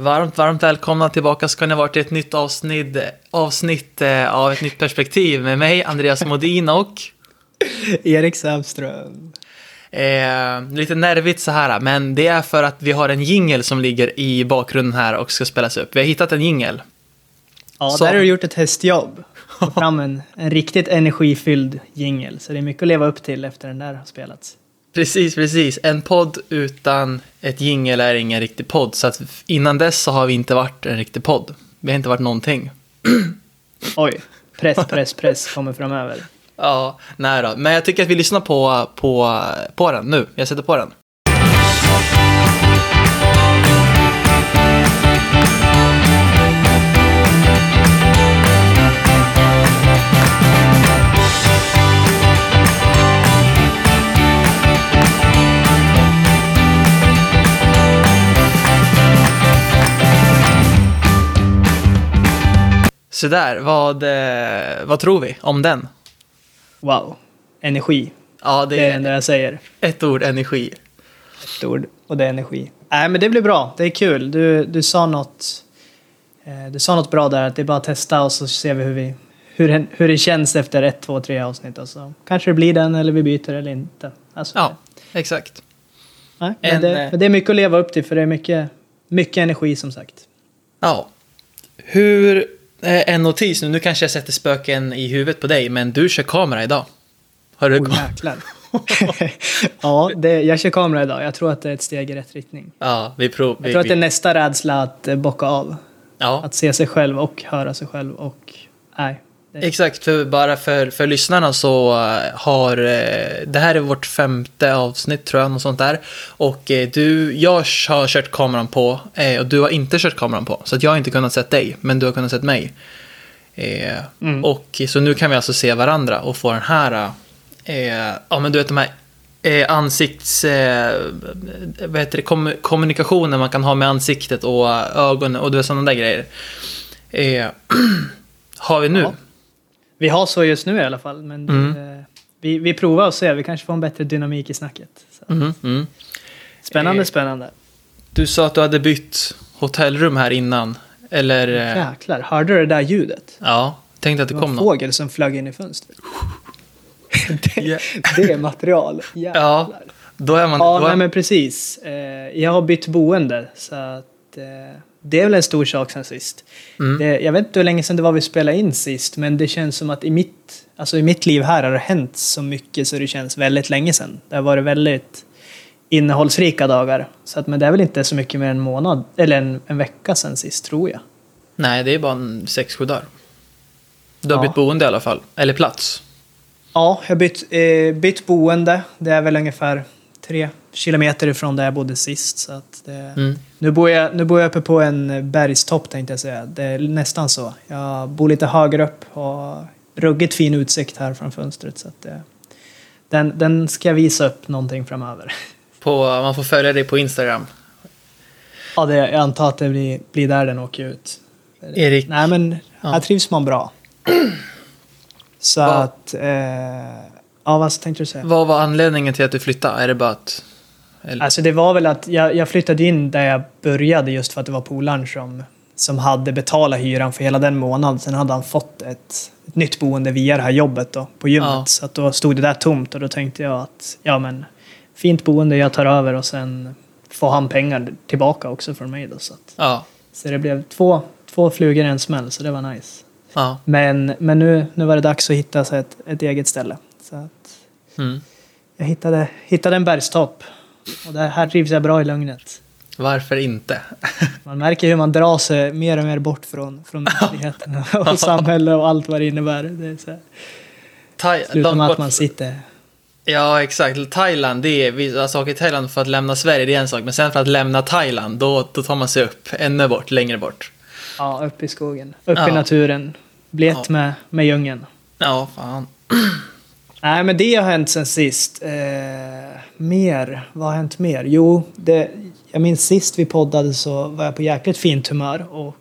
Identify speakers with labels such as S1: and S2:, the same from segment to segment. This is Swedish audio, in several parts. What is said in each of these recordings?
S1: Varmt, varmt välkomna tillbaka ska ni vara till ett nytt avsnitt, avsnitt eh, av ett nytt perspektiv med mig, Andreas Modin och
S2: Erik Sävström.
S1: eh, lite nervigt så här, men det är för att vi har en jingel som ligger i bakgrunden här och ska spelas upp. Vi har hittat en jingel.
S2: Ja,
S1: Så.
S2: där har du gjort ett hästjobb. Få fram en, en riktigt energifylld jingel. Så det är mycket att leva upp till efter den där har spelats.
S1: Precis, precis. En podd utan ett jingel är ingen riktig podd, så att innan dess så har vi inte varit en riktig podd. Vi har inte varit någonting.
S2: Oj, press, press, press kommer framöver.
S1: Ja, nej då. Men jag tycker att vi lyssnar på, på, på den nu. Jag sätter på den. Så där, vad, eh, vad tror vi om den?
S2: Wow, energi.
S1: Ja, det
S2: Det är det enda jag säger.
S1: ett ord, energi.
S2: Ett ord, och det är energi. Nej, men det blir bra. Det är kul. Du, du sa något... Eh, du sa något bra där, att det är bara att testa och så ser vi hur, vi, hur, hur det känns efter ett, två, tre avsnitt. Och så kanske det blir den eller vi byter eller inte. Alltså,
S1: Ja, exakt.
S2: Nej,
S1: En,
S2: men, det,
S1: eh,
S2: men det är mycket att leva upp till för det är mycket, mycket energi som sagt.
S1: Ja. Hur, en notis nu, nu kanske jag sätter spöken i huvudet på dig, men du kör kamera idag. Har du
S2: Oh, jäklar. ja, det, jag kör kamera idag. Jag tror att det är ett steg i rätt riktning.
S1: Ja, vi provar.
S2: Jag tror att det är nästa rädsla att eh, bocka av.
S1: Ja,
S2: Att se sig själv och höra sig själv och... Nej.
S1: Exakt. För, bara för, för lyssnarna så eh, har... eh, Det här är vårt femte avsnitt tror jag, något sånt där. Och eh, du, jag har kört kameran på och du har inte kört kameran på. Så att jag har inte kunnat se dig, men du har kunnat se mig.
S2: Mm.
S1: Och så nu kan vi alltså se varandra och få den här... Eh, ja, men du vet de här eh, ansikts... Eh, vad heter det? Kom, kommunikationen man kan ha med ansiktet och ögonen och du vet sådana där grejer. Eh, har vi nu?
S2: Ja. Vi har så just nu i alla fall. Men det,
S1: Mm.
S2: eh, vi, vi provar och ser. Vi kanske får en bättre dynamik i snacket.
S1: Mhm, mm.
S2: Spännande,
S1: Eh,
S2: spännande.
S1: Du sa att du hade bytt hotellrum här innan. Eller... eh,
S2: Jäklar, hörde du det där ljudet?
S1: Ja, tänkte att
S2: Det
S1: det
S2: var
S1: kom
S2: en
S1: någon.
S2: fågel som flög in i fönstret. det, det är material. Jäklar.
S1: Ja, då är man...
S2: Ja,
S1: då är,
S2: nej, men precis. Eh, jag har bytt boende så att eh, det är väl en stor sak sen sist.
S1: Mm.
S2: Det, jag vet inte hur länge sedan det var vi spelade in sist, men det känns som att i mitt, alltså i mitt liv här har det hänt så mycket så det känns väldigt länge sedan. Det har varit väldigt innehållsrika dagar. Så att, men det är väl inte så mycket mer än en månad, eller en, en vecka sedan sist tror jag.
S1: Nej, det är bara en sex, sju dagar. Du har
S2: Ja.
S1: bytt boende i alla fall. Eller plats.
S2: Ja, jag har bytt, eh, bytt boende. Det är väl ungefär tre kilometer ifrån där jag bodde sist. Så att det,
S1: Mm.
S2: Nu bor, jag, nu bor jag uppe på en bergstopp tänkte jag säga. Det är nästan så. Jag bor lite högre upp och har ruggigt fin utsikt här från fönstret. Så att det, den, den ska jag visa upp någonting framöver.
S1: På, man får följa dig på Instagram.
S2: Ja, det, jag antar att det blir, blir där den åker ut.
S1: Erik.
S2: Nej, men
S1: Ja.
S2: här trivs man bra. Så
S1: Vad-
S2: att... Eh, ja, vad tänkte du säga?
S1: Vad var anledningen till att du flyttade? Är det bara att... Eller?
S2: Alltså det var väl att jag, jag flyttade in där jag började just för att det var polaren som, som hade betalat hyran för hela den månaden. Sen hade han fått ett, ett nytt boende via det här jobbet då, på gymmet.
S1: Ja.
S2: Så att då stod det där tomt och då tänkte jag att ja men fint boende, jag tar över och sen får han pengar tillbaka också från mig då. Så, att,
S1: Ja.
S2: så det blev två, två flugor i en smäll så det var nice.
S1: Ja.
S2: Men, men nu, nu var det dags att hitta ett, ett eget ställe. Så att
S1: Mm.
S2: jag hittade, hittade en bergstopp. Och där, här trivs jag bra i lugnet.
S1: Varför inte?
S2: Man märker hur man drar sig mer och mer bort från, från myndigheterna och samhälle och allt vad det innebär. Det är så här,
S1: Thai,
S2: slutar med att man sitter...
S1: Ja, exakt. Thailand, det är... Vi alltså, åker till Thailand för att lämna Sverige, det är en sak. Men sen för att lämna Thailand, då, då tar man sig upp ännu bort, längre bort.
S2: Ja, upp i skogen. Upp
S1: Ja.
S2: i naturen. Bli ett
S1: Ja.
S2: med, med djungeln.
S1: Ja, fan.
S2: Nej, men det har hänt sen sist. Eh, mer? Vad har hänt mer? Jo, det, jag minns sist vi poddade så var jag på jäkligt fint humör och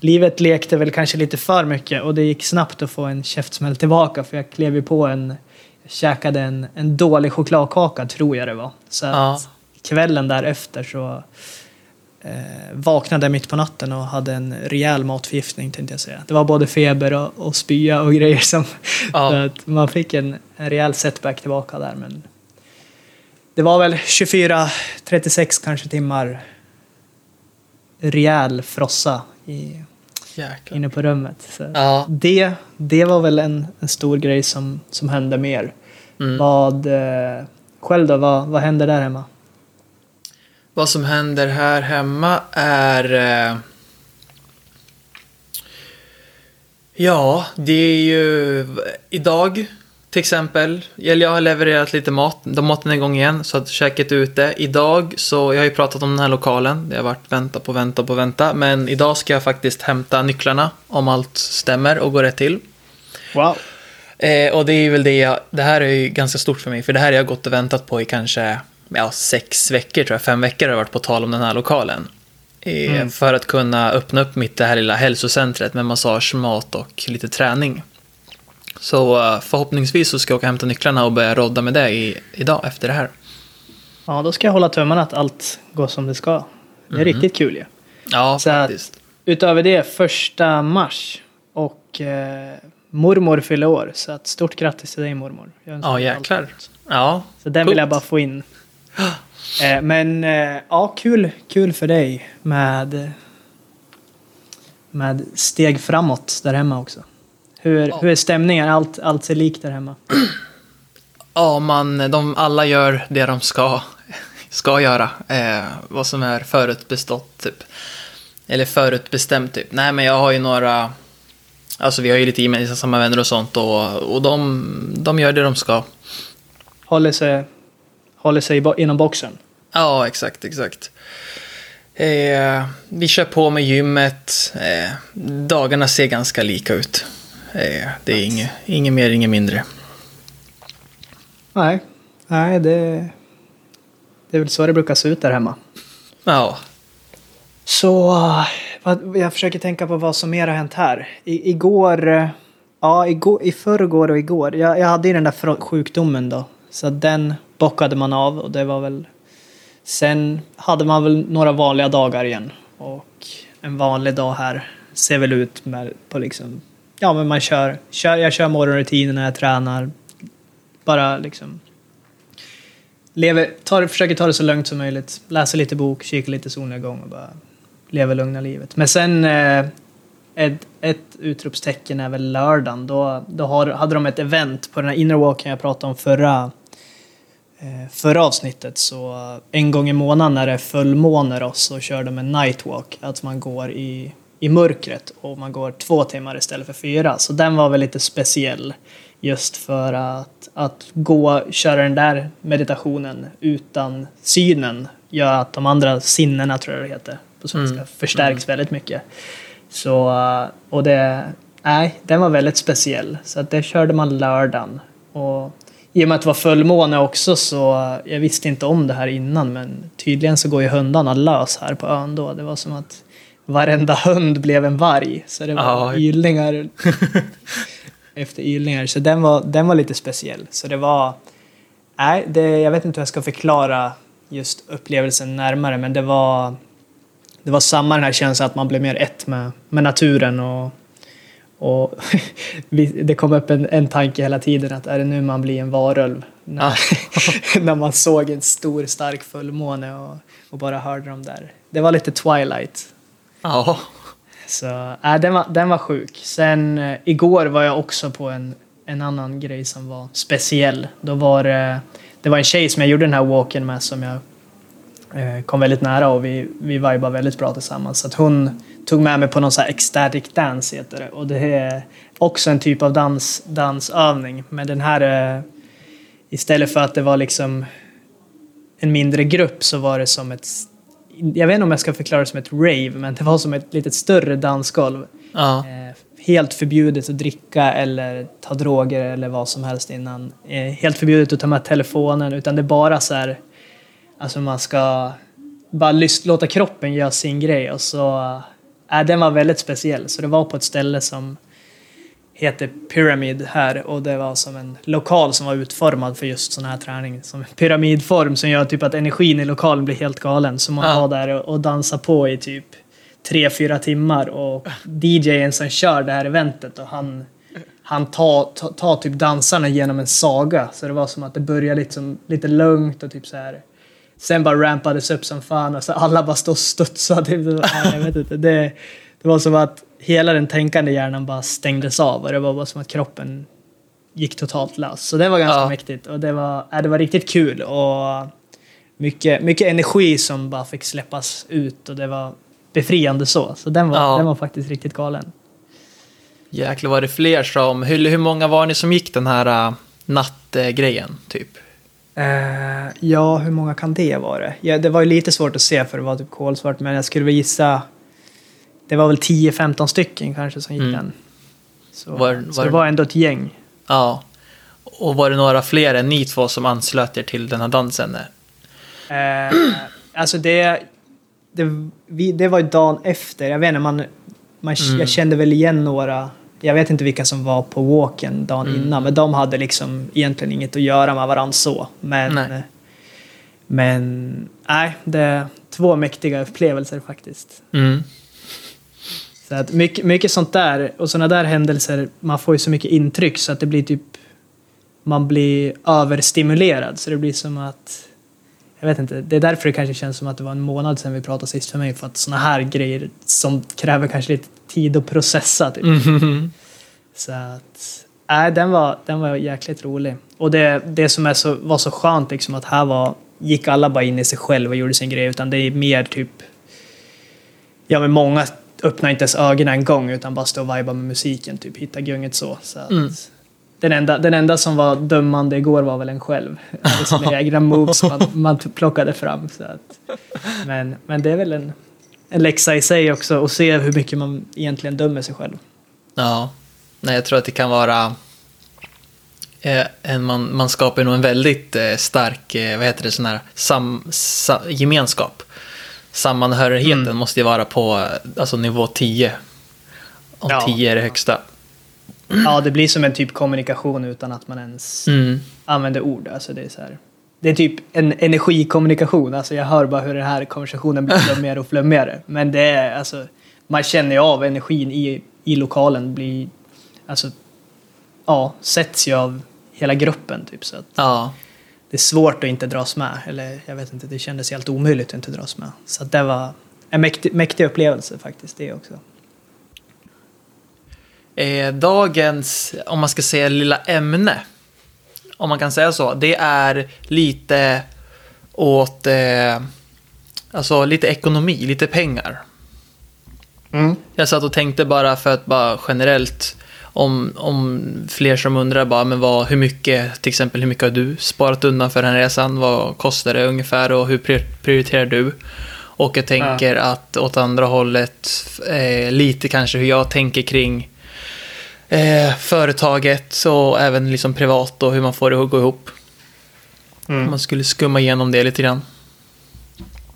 S2: livet lekte väl kanske lite för mycket och det gick snabbt att få en käftsmäll tillbaka för jag klev ju på en, käkade en, en dålig chokladkaka tror jag det var. Så
S1: Ja.
S2: kvällen därefter så eh, vaknade mitt på natten och hade en rejäl matförgiftning tänkte jag säga. Det var både feber och, och spya och grejer som...
S1: Ja.
S2: Så att man fick en, en rejäl setback tillbaka där men... Det var väl 24-36 kanske timmar rejäl frossa i,
S1: Jäklar.
S2: inne på rummet. Så
S1: Ja.
S2: det, det var väl en, en stor grej som, som hände mer.
S1: Mm.
S2: Vad, eh, själv då, vad, vad hände där hemma?
S1: Vad som händer här hemma är... Eh... Ja, det är ju idag till exempel. Eller jag har levererat lite mat. De maten är igång igen, så att käket är ute. Idag, så jag har ju pratat om den här lokalen. Det har varit vänta på vänta på vänta. Men idag ska jag faktiskt hämta nycklarna om allt stämmer och går rätt till.
S2: Wow.
S1: Eh, och det är väl det jag, det här är ju ganska stort för mig, för det här har jag gått och väntat på i kanske ja, sex veckor, tror jag, fem veckor har det varit på tal om den här lokalen. Eh,
S2: Mm.
S1: För att kunna öppna upp mitt det här lilla hälsocentret med massage, mat och lite träning. Så eh, förhoppningsvis så ska jag åka och hämta nycklarna och börja rodda med det i, idag efter det här.
S2: Ja, då ska jag hålla tummarna att allt går som det ska. Det är
S1: Mhm.
S2: riktigt kul ju.
S1: Ja,
S2: Så att-
S1: faktiskt.
S2: Utöver det, första mars och eh, mormor fyller år. Så att stort grattis till dig mormor. Jag
S1: Ja, jäklar. Ja,
S2: Så den vill jag
S1: Coolt.
S2: bara få in. Eh, men eh, ja, kul, kul för dig med, med steg framåt där hemma också. Hur,
S1: Ja.
S2: hur är stämningen? Allt, allt ser likt där hemma.
S1: Ja, man, de alla gör det de ska, ska göra. Eh, vad som är förutbestått, typ. Eller förutbestämt, typ. Nej, men jag har ju några... Alltså, vi har ju lite gemensamma vänner och sånt och, och de, de gör det de ska.
S2: Håller sig, håller sig inom boxen.
S1: Ja, exakt, exakt. Eh, vi kör på med gymmet. Eh, dagarna ser ganska lika ut. Eh, det är inget, inget mer, inget mindre.
S2: Nej, nej det, det är väl så det brukar se ut där hemma.
S1: Ja,
S2: Så jag försöker tänka på vad som mer har hänt här. I, igår, eh, ja igår, i förrgår och igår. Jag, jag hade ju den där sjukdomen då. Så den bockade man av och det var väl... Sen hade man väl några vanliga dagar igen. Och en vanlig dag här ser väl ut med, på liksom... Ja men man kör, kör jag kör morgonrutinen när jag tränar. Bara liksom... Lever, tar, försöker ta det så lugnt som möjligt. Läser lite bok, kikar lite solnedgång och bara lever lugna livet. Men sen eh, ett, ett utropstecken är väl lördagen. Då, då har, hade de ett event på den här innerwalken jag pratade om förra, förra avsnittet. Så eh, en gång i månaden när det är fullmåne så kör de en nightwalk. Att man går i, i mörkret och man går två timmar istället för fyra. Så den var väl lite speciell. Just för att, att gå, köra den där meditationen utan synen gör att de andra sinnena, tror jag det heter på svenska,
S1: Mm.
S2: förstärks väldigt mycket. Så, eh, och det, nej, den var väldigt speciell. Så att det körde man lördagen. Och i och med att det var fullmåne också så, jag visste inte om det här innan men tydligen så går ju hundarna lös här på ön då. Det var som att varenda hund blev en varg. Så det var
S1: Ja.
S2: ylningar efter ylningar. Så den var, den var lite speciell. Så det var... Nej, det, jag vet inte hur jag ska förklara just upplevelsen närmare, men det var... Det var samma den här känslan att man blev mer ett med, med naturen och... och det kom upp en, en tanke hela tiden att är det nu man blir en varulv? När, när man såg en stor stark fullmåne och, och bara hörde dem där. Det var lite Twilight.
S1: ja.
S2: Så äh, den, var, den var sjuk. Sen eh, igår var jag också på en, en annan grej som var speciell. Då var det, det var en tjej som jag gjorde den här walken med som jag eh, kom väldigt nära och vi, vi vibade väldigt bra tillsammans. Så att hon tog med mig på någon så här ecstatic dance heter det. Och det är också en typ av dans, dansövning. Men den här, eh, istället för att det var liksom en mindre grupp så var det som ett jag vet inte om jag ska förklara det som ett rave, men det var som ett lite större dansgolv.
S1: ja.
S2: Eh, helt förbjudet att dricka eller ta droger eller vad som helst innan. Eh, helt förbjudet att ta med telefonen, utan det är bara så här, alltså man ska bara låta kroppen göra sin grej och så, äh, den var väldigt speciell. Så det var på ett ställe som heter Pyramid här och det var som en lokal som var utformad för just sån här träning. Som en pyramidform som gör typ att energin i lokalen blir helt galen. Så man
S1: Ja.
S2: var där och, och dansar på i typ tre, fyra timmar och DJn som kör det här eventet och han, han tar, tar, tar typ dansarna genom en saga. Så det var som att det började liksom, lite lugnt och typ så här. Sen bara rampades upp som fan och så alla bara stod och studsade. Jag vet inte, det, det var som att hela den tänkande hjärnan bara stängdes av och det var bara som att kroppen gick totalt lös. Så det var ganska
S1: Ja.
S2: mäktigt och det var, äh, det var riktigt kul och mycket, mycket energi som bara fick släppas ut och det var befriande så. Så den var,
S1: Ja.
S2: den var faktiskt riktigt galen.
S1: Jäklar var det fler som, hur, hur många var ni som gick den här uh, nattgrejen typ?
S2: Eh, ja, hur många kan det vara? Ja, det var ju lite svårt att se för det var typ kolsvart, men jag skulle väl gissa... Det var väl 10-15 stycken kanske som gick
S1: Mm.
S2: den. Så,
S1: Var-
S2: så
S1: var-
S2: det var ändå ett gäng.
S1: Ja. Och var det några fler än ni två som anslöt er till den här dansen?
S2: Eh, alltså det, det, vi, det var ju dagen efter. Jag vet inte, man, man,
S1: Mm.
S2: jag kände väl igen några. Jag vet inte vilka som var på walken dagen
S1: Mm.
S2: innan, men de hade liksom egentligen inget att göra med varandra så. Men,
S1: Nej.
S2: men nej, det är två mäktiga upplevelser faktiskt.
S1: Mm.
S2: Så att mycket, mycket sånt där och sådana där händelser, man får ju så mycket intryck så att det blir typ man blir överstimulerad så det blir som att jag vet inte, det är därför det kanske känns som att det var en månad sedan vi pratade sist för mig för att sådana här grejer som kräver kanske lite tid att processa typ.
S1: Mhm.
S2: Så att, nej, den var, den var jäkligt rolig. Och det, det som är så, var så skönt liksom att här var, gick alla bara in i sig själv och gjorde sin grej utan det är mer typ, ja men många öppnar inte ens ögonen en gång utan bara står och vibar med musiken, typ hitta gunget så. så att,
S1: Mm.
S2: Den, enda, den enda som var dömande igår var väl en själv. Hade sina egna moves man, man plockade fram. Så att, men, men det är väl en, en läxa i sig också att se hur mycket man egentligen dömer sig själv.
S1: Ja. Nej, jag tror att det kan vara... Eh, en, man, man skapar nog en väldigt eh, stark, eh, vad heter det, sån här sam, sa, gemenskap. Sammanhörigheten
S2: Mm.
S1: måste ju vara på eh, alltså, nivå 10. Om
S2: Ja.
S1: 10 är det högsta.
S2: Ja, det blir som en typ kommunikation utan att man ens
S1: Mm.
S2: använder ord. Alltså det, är så här, det är typ en energikommunikation. Alltså jag hör bara hur den här konversationen blir flummigare och flummigare. Men det är alltså, man känner ju av energin i, i lokalen blir, alltså, ja, sätts ju av hela gruppen typ. Så att
S1: Ja.
S2: det är svårt att inte dras med. Eller jag vet inte, det kändes helt omöjligt att inte dras med. Så det var en mäktig, mäktig upplevelse faktiskt det också.
S1: Eh, dagens, om man ska säga lilla ämne, om man kan säga så, det är lite åt, eh, alltså lite ekonomi, lite pengar. Jag satt och tänkte bara för att bara generellt, om, om fler som undrar bara, men vad, hur mycket, till exempel hur mycket har du sparat undan för den här resan? Vad kostar det ungefär och hur pri- prioriterar du? Och jag tänker att åt andra hållet, eh, lite kanske hur jag tänker kring eh, företaget och även liksom privat och hur man får det att gå ihop. Om man skulle skumma igenom det lite grann.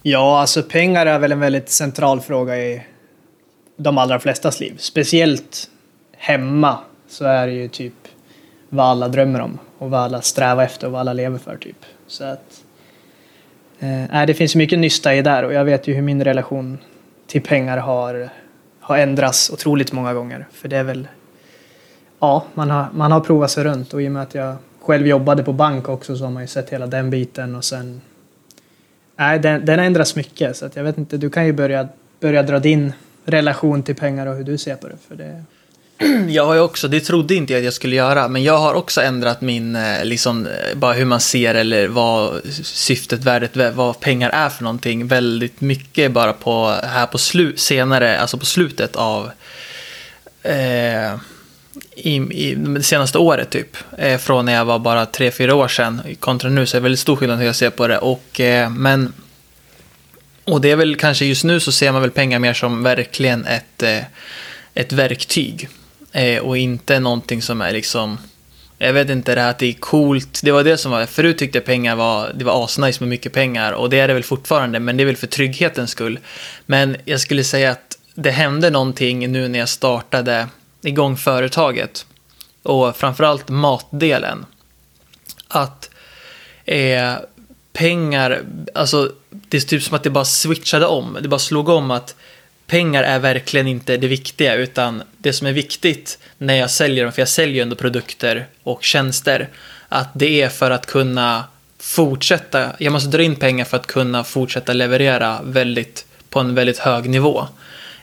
S2: Ja, alltså pengar är väl en väldigt central fråga i de allra flestas liv. Speciellt hemma så är det ju typ vad alla drömmer om och vad alla strävar efter och vad alla lever för typ. Så att eh, det finns mycket nysta i där och jag vet ju hur min relation till pengar har, har ändrats otroligt många gånger. För det är väl, ja, man har, man har provat sig runt och i och med att jag själv jobbade på bank också så har man ju sett hela den biten och sen Nej, den, den ändras mycket. Så att jag vet inte, du kan ju börja, börja dra din relation till pengar och hur du ser på det. För det
S1: Jag har ju också, det trodde inte jag att jag skulle göra, men jag har också ändrat min, eh, liksom, eh, bara hur man ser eller vad syftet, värdet, vad pengar är för någonting väldigt mycket bara på, här på slu, senare, alltså på slutet av eh, i, i det senaste året typ. Eh, från när jag var bara tre fyra år sedan kontra nu så är det väldigt stor skillnad hur jag ser på det. Och, eh, men, och det är väl kanske just nu så ser man väl pengar mer som verkligen ett, eh, ett verktyg. Eh, och inte någonting som är liksom jag vet inte, det här att det är coolt. Det var det som var, förut tyckte jag pengar var, det var asnice med mycket pengar och det är det väl fortfarande, men det är väl för trygghetens skull. Men jag skulle säga att det hände någonting nu när jag startade igång företaget och framförallt matdelen. Att eh, pengar, alltså det är typ som att det bara switchade om. Det bara slog om att pengar är verkligen inte det viktiga utan det som är viktigt när jag säljer dem, för jag säljer ju ändå produkter och tjänster, att det är för att kunna fortsätta, jag måste dra in pengar för att kunna fortsätta leverera väldigt, på en väldigt hög nivå.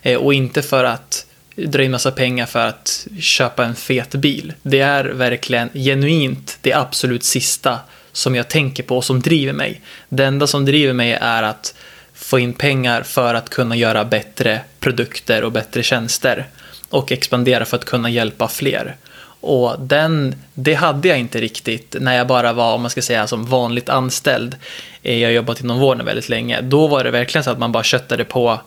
S1: Eh, och inte för att dra in massa pengar för att köpa en fet bil. Det är verkligen genuint det absolut sista som jag tänker på och som driver mig. Det enda som driver mig är att få in pengar för att kunna göra bättre produkter och bättre tjänster och expandera för att kunna hjälpa fler. Och den, det hade jag inte riktigt när jag bara var, om man ska säga, som vanligt anställd. Eh, jag har jobbat inom vården väldigt länge. Då var det verkligen så att man bara köttade på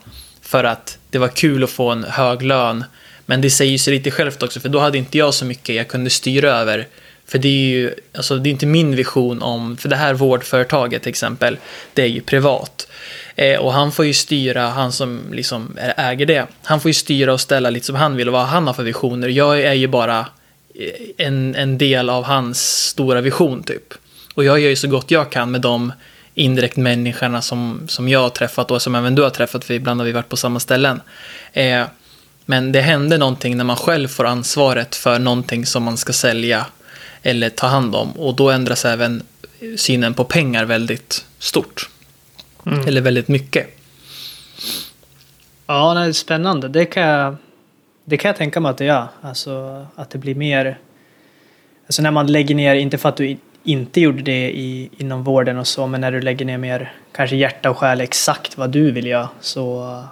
S1: för att det var kul att få en hög lön. Men det säger sig lite självt också, för då hade inte jag så mycket jag kunde styra över. För det är ju, alltså det är inte min vision om, för det här vårdföretaget till exempel, det är ju privat. Eh, och han får ju styra, han som liksom äger det, han får ju styra och ställa lite som han vill och vad han har för visioner. Jag är ju bara eh, en, en del av hans stora vision typ. Och jag gör ju så gott jag kan med de indirekt människorna som, som jag har träffat och som även du har träffat, för ibland har vi varit på samma ställen. Eh, men det händer någonting när man själv får ansvaret för någonting som man ska sälja eller ta hand om. Och då ändras även synen på pengar väldigt stort. Mm. Eller väldigt mycket.
S2: Ja, det är spännande. Det kan, jag, det kan jag tänka mig att det gör. Alltså att det blir mer... Alltså när man lägger ner, inte för att du inte gjorde det i, inom vården och så, men när du lägger ner mer kanske hjärta och själ exakt vad du vill göra så,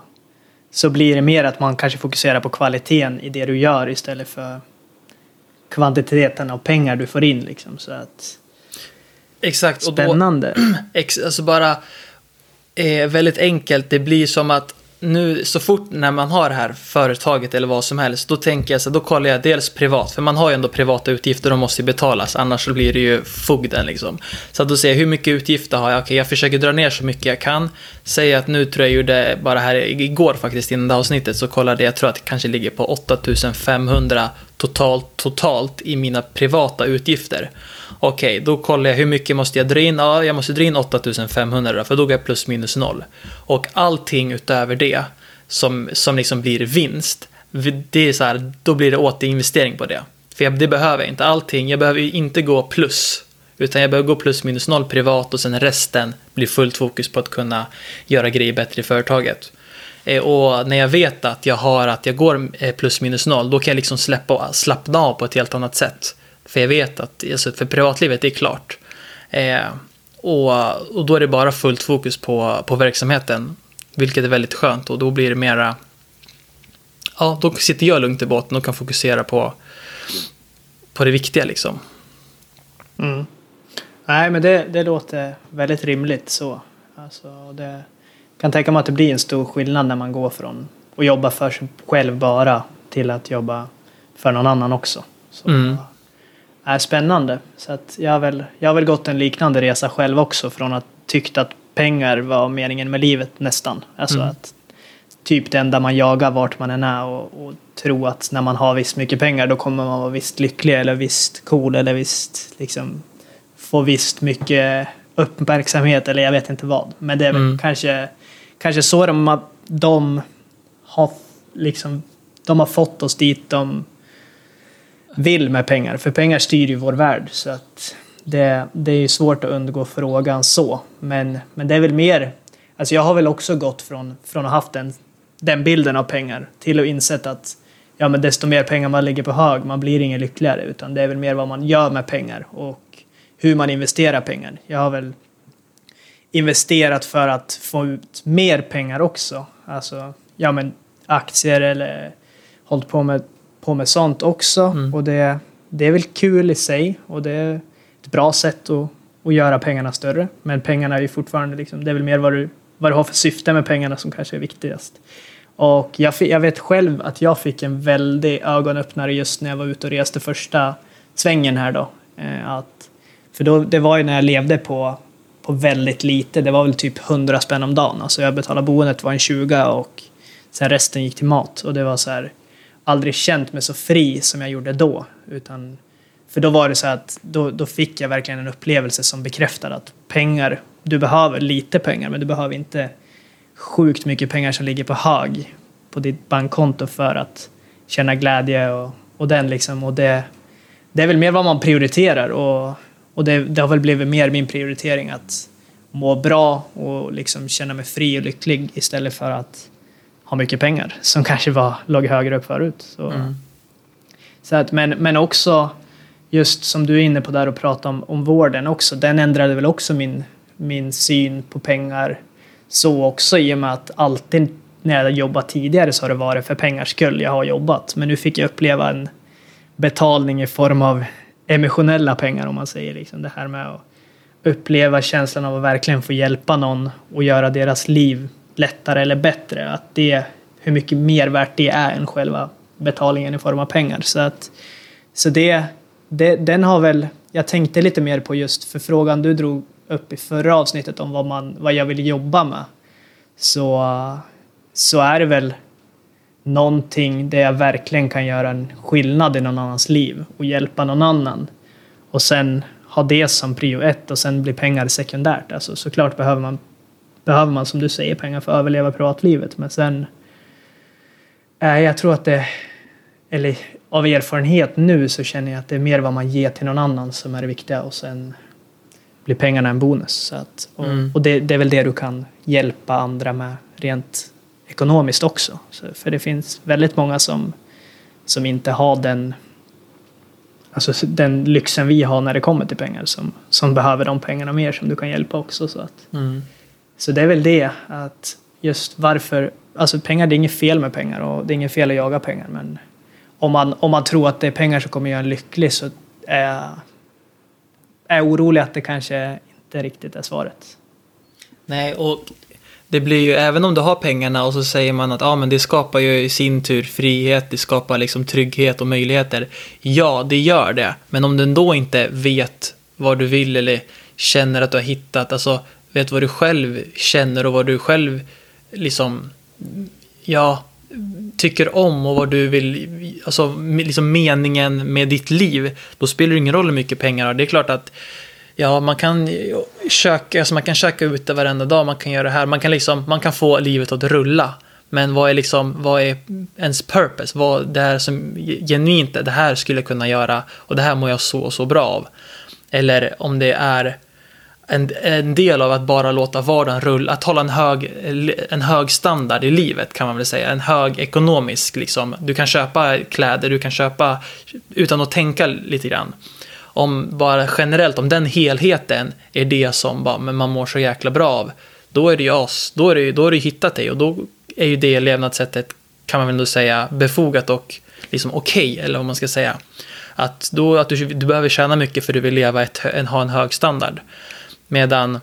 S2: så blir det mer att man kanske fokuserar på kvaliteten i det du gör istället för kvantiteten av pengar du får in liksom. Så att,
S1: Exakt.
S2: Spännande. Och då,
S1: ex, alltså bara eh, väldigt enkelt. Det blir som att nu så fort när man har det här företaget eller vad som helst, då tänker jag så då kollar jag dels privat, för man har ju ändå privata utgifter, de måste ju betalas, annars så blir det ju fogden liksom. Så då ser jag hur mycket utgifter har jag, okej jag försöker dra ner så mycket jag kan. Säg att nu tror jag gjorde, bara här igår faktiskt innan det här avsnittet, så kollade jag, tror att det kanske ligger på 8500 totalt, totalt i mina privata utgifter. Okej, okay, då kollar jag hur mycket måste jag dra in? Ja, jag måste dra in 8500 för då går jag plus minus noll. Och allting utöver det som, som liksom blir vinst, det är så här, då blir det återinvestering på det. För jag, det behöver jag inte. Allting, jag behöver inte gå plus. Utan jag behöver gå plus minus noll privat och sen resten blir fullt fokus på att kunna göra grejer bättre i företaget. Eh, och när jag vet att jag har att jag går eh, plus minus noll, då kan jag liksom släppa, slappna av på ett helt annat sätt. För jag vet att alltså, för privatlivet är klart. Eh, och, och då är det bara fullt fokus på, på verksamheten. Vilket är väldigt skönt och då blir det mera... Ja, då sitter jag lugnt i båten och kan fokusera på, på det viktiga liksom.
S2: Mm. Nej, men det, det låter väldigt rimligt så. Alltså, det kan tänka mig att det blir en stor skillnad när man går från att jobba för sig själv bara till att jobba för någon annan också. Så, mm är spännande. Så att jag, har väl, jag har väl gått en liknande resa själv också från att tyckt att pengar var meningen med livet nästan. Alltså mm. att typ det enda man jagar vart man än är och, och tro att när man har visst mycket pengar då kommer man vara visst lycklig eller visst cool eller visst liksom få visst mycket uppmärksamhet eller jag vet inte vad. Men det är väl mm. kanske, kanske så de, de har liksom de har fått oss dit de vill med pengar. För pengar styr ju vår värld. Så att det, det är svårt att undgå frågan så. Men, men det är väl mer... Alltså jag har väl också gått från, från att ha haft den, den bilden av pengar till att insett att ja, men desto mer pengar man lägger på hög, man blir ingen lyckligare. Utan det är väl mer vad man gör med pengar och hur man investerar pengar. Jag har väl investerat för att få ut mer pengar också. Alltså, ja men aktier eller hållit på med på med sånt också. Mm. Och det, det är väl kul i sig och det är ett bra sätt att, att göra pengarna större. Men pengarna är ju fortfarande liksom, det är väl mer vad du, vad du har för syfte med pengarna som kanske är viktigast. Och jag, jag vet själv att jag fick en väldig ögonöppnare just när jag var ute och reste första svängen här då. Eh, att, för då, det var ju när jag levde på, på väldigt lite, det var väl typ 100 spänn om dagen. Alltså jag betalade boendet var en 20 och sen resten gick till mat. Och det var så här, aldrig känt mig så fri som jag gjorde då. Utan, för då var det så att då, då fick jag verkligen en upplevelse som bekräftade att pengar, du behöver lite pengar men du behöver inte sjukt mycket pengar som ligger på hög på ditt bankkonto för att känna glädje och, och den liksom. Och det, det är väl mer vad man prioriterar och, och det, det har väl blivit mer min prioritering att må bra och liksom känna mig fri och lycklig istället för att ha mycket pengar som kanske var, låg högre upp förut. Så, mm. så att, men, men också just som du är inne på där och prata om, om vården också, den ändrade väl också min, min syn på pengar så också i och med att alltid när jag jobbat tidigare så har det varit för pengars skull jag har jobbat. Men nu fick jag uppleva en betalning i form av emotionella pengar om man säger liksom det här med att uppleva känslan av att verkligen få hjälpa någon och göra deras liv lättare eller bättre. Att det, hur mycket mer värt det är än själva betalningen i form av pengar. Så, att, så det, det, den har väl, jag tänkte lite mer på just förfrågan du drog upp i förra avsnittet om vad, man, vad jag vill jobba med. Så, så är det väl någonting där jag verkligen kan göra en skillnad i någon annans liv och hjälpa någon annan. Och sen ha det som prio ett och sen blir pengar sekundärt. Alltså såklart behöver man, behöver man som du säger pengar för att överleva privatlivet men sen eh, jag tror att det, eller av erfarenhet nu så känner jag att det är mer vad man ger till någon annan som är det viktiga och sen blir pengarna en bonus. Så att, och, mm. och det, det, är väl det du kan hjälpa andra med rent ekonomiskt också. Så, för det finns väldigt många som, som inte har den alltså den lyxen vi har när det kommer till pengar som, som behöver de pengarna mer som du kan hjälpa också. Så, att, mm så det är väl det att just varför, alltså pengar, det är inget fel med pengar och det är inget fel att jaga pengar men om man, om man tror att det är pengar som kommer göra en lycklig så är jag orolig att det kanske inte riktigt är svaret.
S1: Nej, och det blir ju, även om du har pengarna och så säger man att ah, men det skapar ju i sin tur frihet, det skapar liksom trygghet och möjligheter. Ja, det gör det. Men om du ändå inte vet vad du vill eller känner att du har hittat, alltså vet vad du själv känner och vad du själv liksom, ja, tycker om och vad du vill, alltså liksom meningen med ditt liv, då spelar det ingen roll hur mycket pengar du har. Det är klart att Ja, man kan köka, alltså man kan köka ute varenda dag, man kan göra det här, man kan liksom, man kan få livet att rulla. Men vad är liksom, vad är ens purpose? Vad det här som genuint, det här skulle jag kunna göra och det här mår jag så och så bra av. Eller om det är en, en del av att bara låta vardagen rulla, att hålla en hög, en hög standard i livet kan man väl säga, en hög ekonomisk liksom. Du kan köpa kläder, du kan köpa utan att tänka lite grann om bara generellt, om den helheten är det som bara, men man mår så jäkla bra av, då är det ju oss, då är det, då är det hittat dig och då är ju det levnadssättet, kan man väl ändå säga, befogat och liksom okej, okay, eller vad man ska säga. Att, då, att du, du behöver tjäna mycket för du vill leva ett, en, ha en hög standard. Medan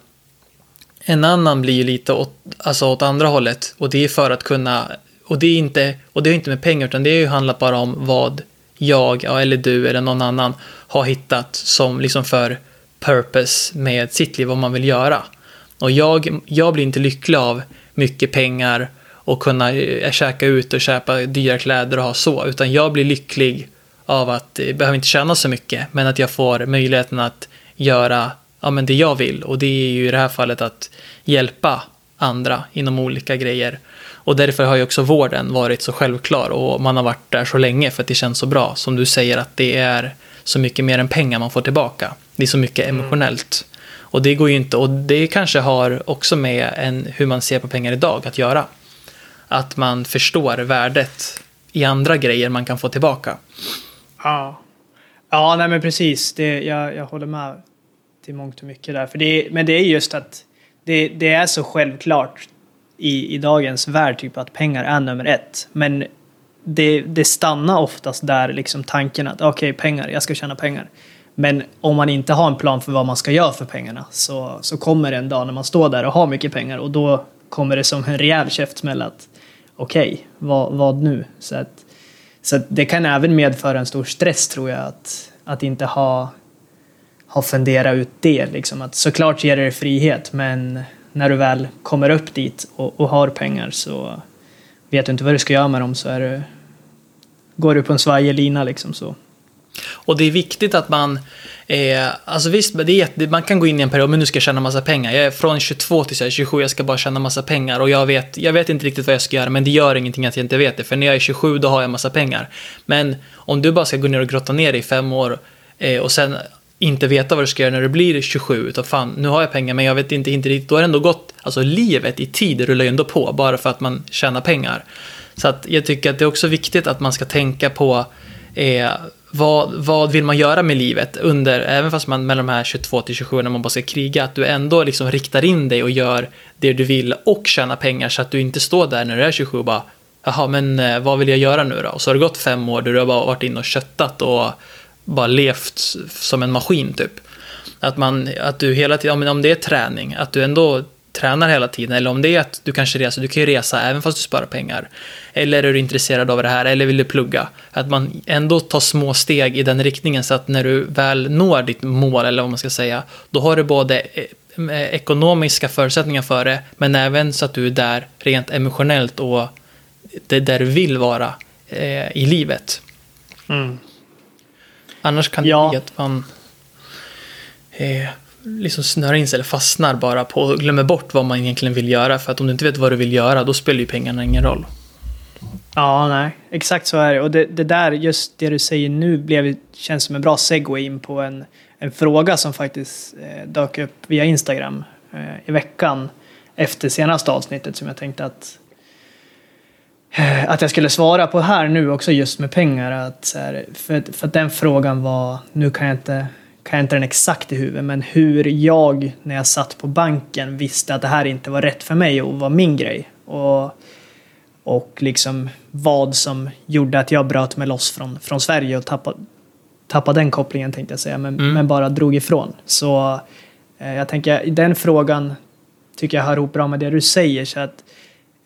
S1: en annan blir ju lite åt, alltså åt andra hållet och det är för att kunna, och det är inte, och det är inte med pengar utan det är ju handlat bara om vad jag, eller du eller någon annan har hittat som liksom för purpose med sitt liv, vad man vill göra. Och jag, jag blir inte lycklig av mycket pengar och kunna eh, käka ut och köpa dyra kläder och ha så, utan jag blir lycklig av att, jag behöver inte tjäna så mycket, men att jag får möjligheten att göra ja, men det jag vill. Och det är ju i det här fallet att hjälpa andra inom olika grejer. Och därför har ju också vården varit så självklar och man har varit där så länge för att det känns så bra. Som du säger att det är så mycket mer än pengar man får tillbaka. Det är så mycket mm. emotionellt. Och det går ju inte, och det kanske har också med en, hur man ser på pengar idag att göra. Att man förstår värdet i andra grejer man kan få tillbaka.
S2: Ja, ja nej men precis. Det, jag, jag håller med till mångt och mycket där. För det, men det är just att det, det är så självklart i, i dagens värld typ att pengar är nummer ett. Men det, det stannar oftast där liksom tanken att okej, okay, pengar, jag ska tjäna pengar. Men om man inte har en plan för vad man ska göra för pengarna så, så kommer det en dag när man står där och har mycket pengar och då kommer det som en rejäl käftsmäll att okej, okay, vad, vad nu? Så, att, så att det kan även medföra en stor stress tror jag att, att inte ha, har funderat ut det. Liksom. Att såklart ger det frihet men när du väl kommer upp dit och, och har pengar så vet du inte vad du ska göra med dem så är det, går du på en svajig lina liksom så.
S1: Och det är viktigt att man, eh, alltså visst, det är man kan gå in i en period, men nu ska jag tjäna massa pengar. Jag är från 22 till 27, jag ska bara tjäna massa pengar. Och jag vet, jag vet inte riktigt vad jag ska göra, men det gör ingenting att jag inte vet det. För när jag är 27, då har jag massa pengar. Men om du bara ska gå ner och grotta ner i fem år eh, och sen inte veta vad du ska göra när du blir 27, utan fan, nu har jag pengar, men jag vet inte, inte riktigt. Då har det ändå gått, alltså livet i tid rullar ju ändå på, bara för att man tjänar pengar. Så att jag tycker att det är också viktigt att man ska tänka på eh, vad, vad vill man göra med livet under, även fast man mellan de här 22 till 27 när man bara ska kriga, att du ändå liksom riktar in dig och gör det du vill och tjänar pengar så att du inte står där när du är 27 och bara Jaha, men eh, vad vill jag göra nu då? Och så har det gått fem år där du har bara varit inne och köttat och bara levt som en maskin typ. Att, man, att du hela tiden, om det är träning, att du ändå tränar hela tiden. Eller om det är att du kanske reser, du kan ju resa även fast du sparar pengar. Eller är du intresserad av det här, eller vill du plugga? Att man ändå tar små steg i den riktningen så att när du väl når ditt mål, eller vad man ska säga, då har du både eh, ekonomiska förutsättningar för det, men även så att du är där rent emotionellt och det är där du vill vara eh, i livet.
S2: Mm.
S1: Annars kan det
S2: Ja.
S1: bli att man eh, liksom snöar in sig eller fastnar bara på och glömmer bort vad man egentligen vill göra. För att om du inte vet vad du vill göra, då spelar ju pengarna ingen roll.
S2: Ja, nej. Exakt så är det. Och det, det där, just det du säger nu, blev, känns som en bra segway in på en, en fråga som faktiskt eh, dök upp via Instagram eh, i veckan efter senaste avsnittet som jag tänkte att att jag skulle svara på här nu också just med pengar. Att, här, för, för att den frågan var, nu kan jag, inte, kan jag inte den exakt i huvudet, men hur jag när jag satt på banken visste att det här inte var rätt för mig och var min grej. Och och liksom vad som gjorde att jag bröt mig loss från, från Sverige och tappade, tappade den kopplingen tänkte jag säga, men,
S1: Mm.
S2: men bara drog ifrån. Så eh, jag tänker, den frågan tycker jag hör ihop bra med det du säger. Så att, eh,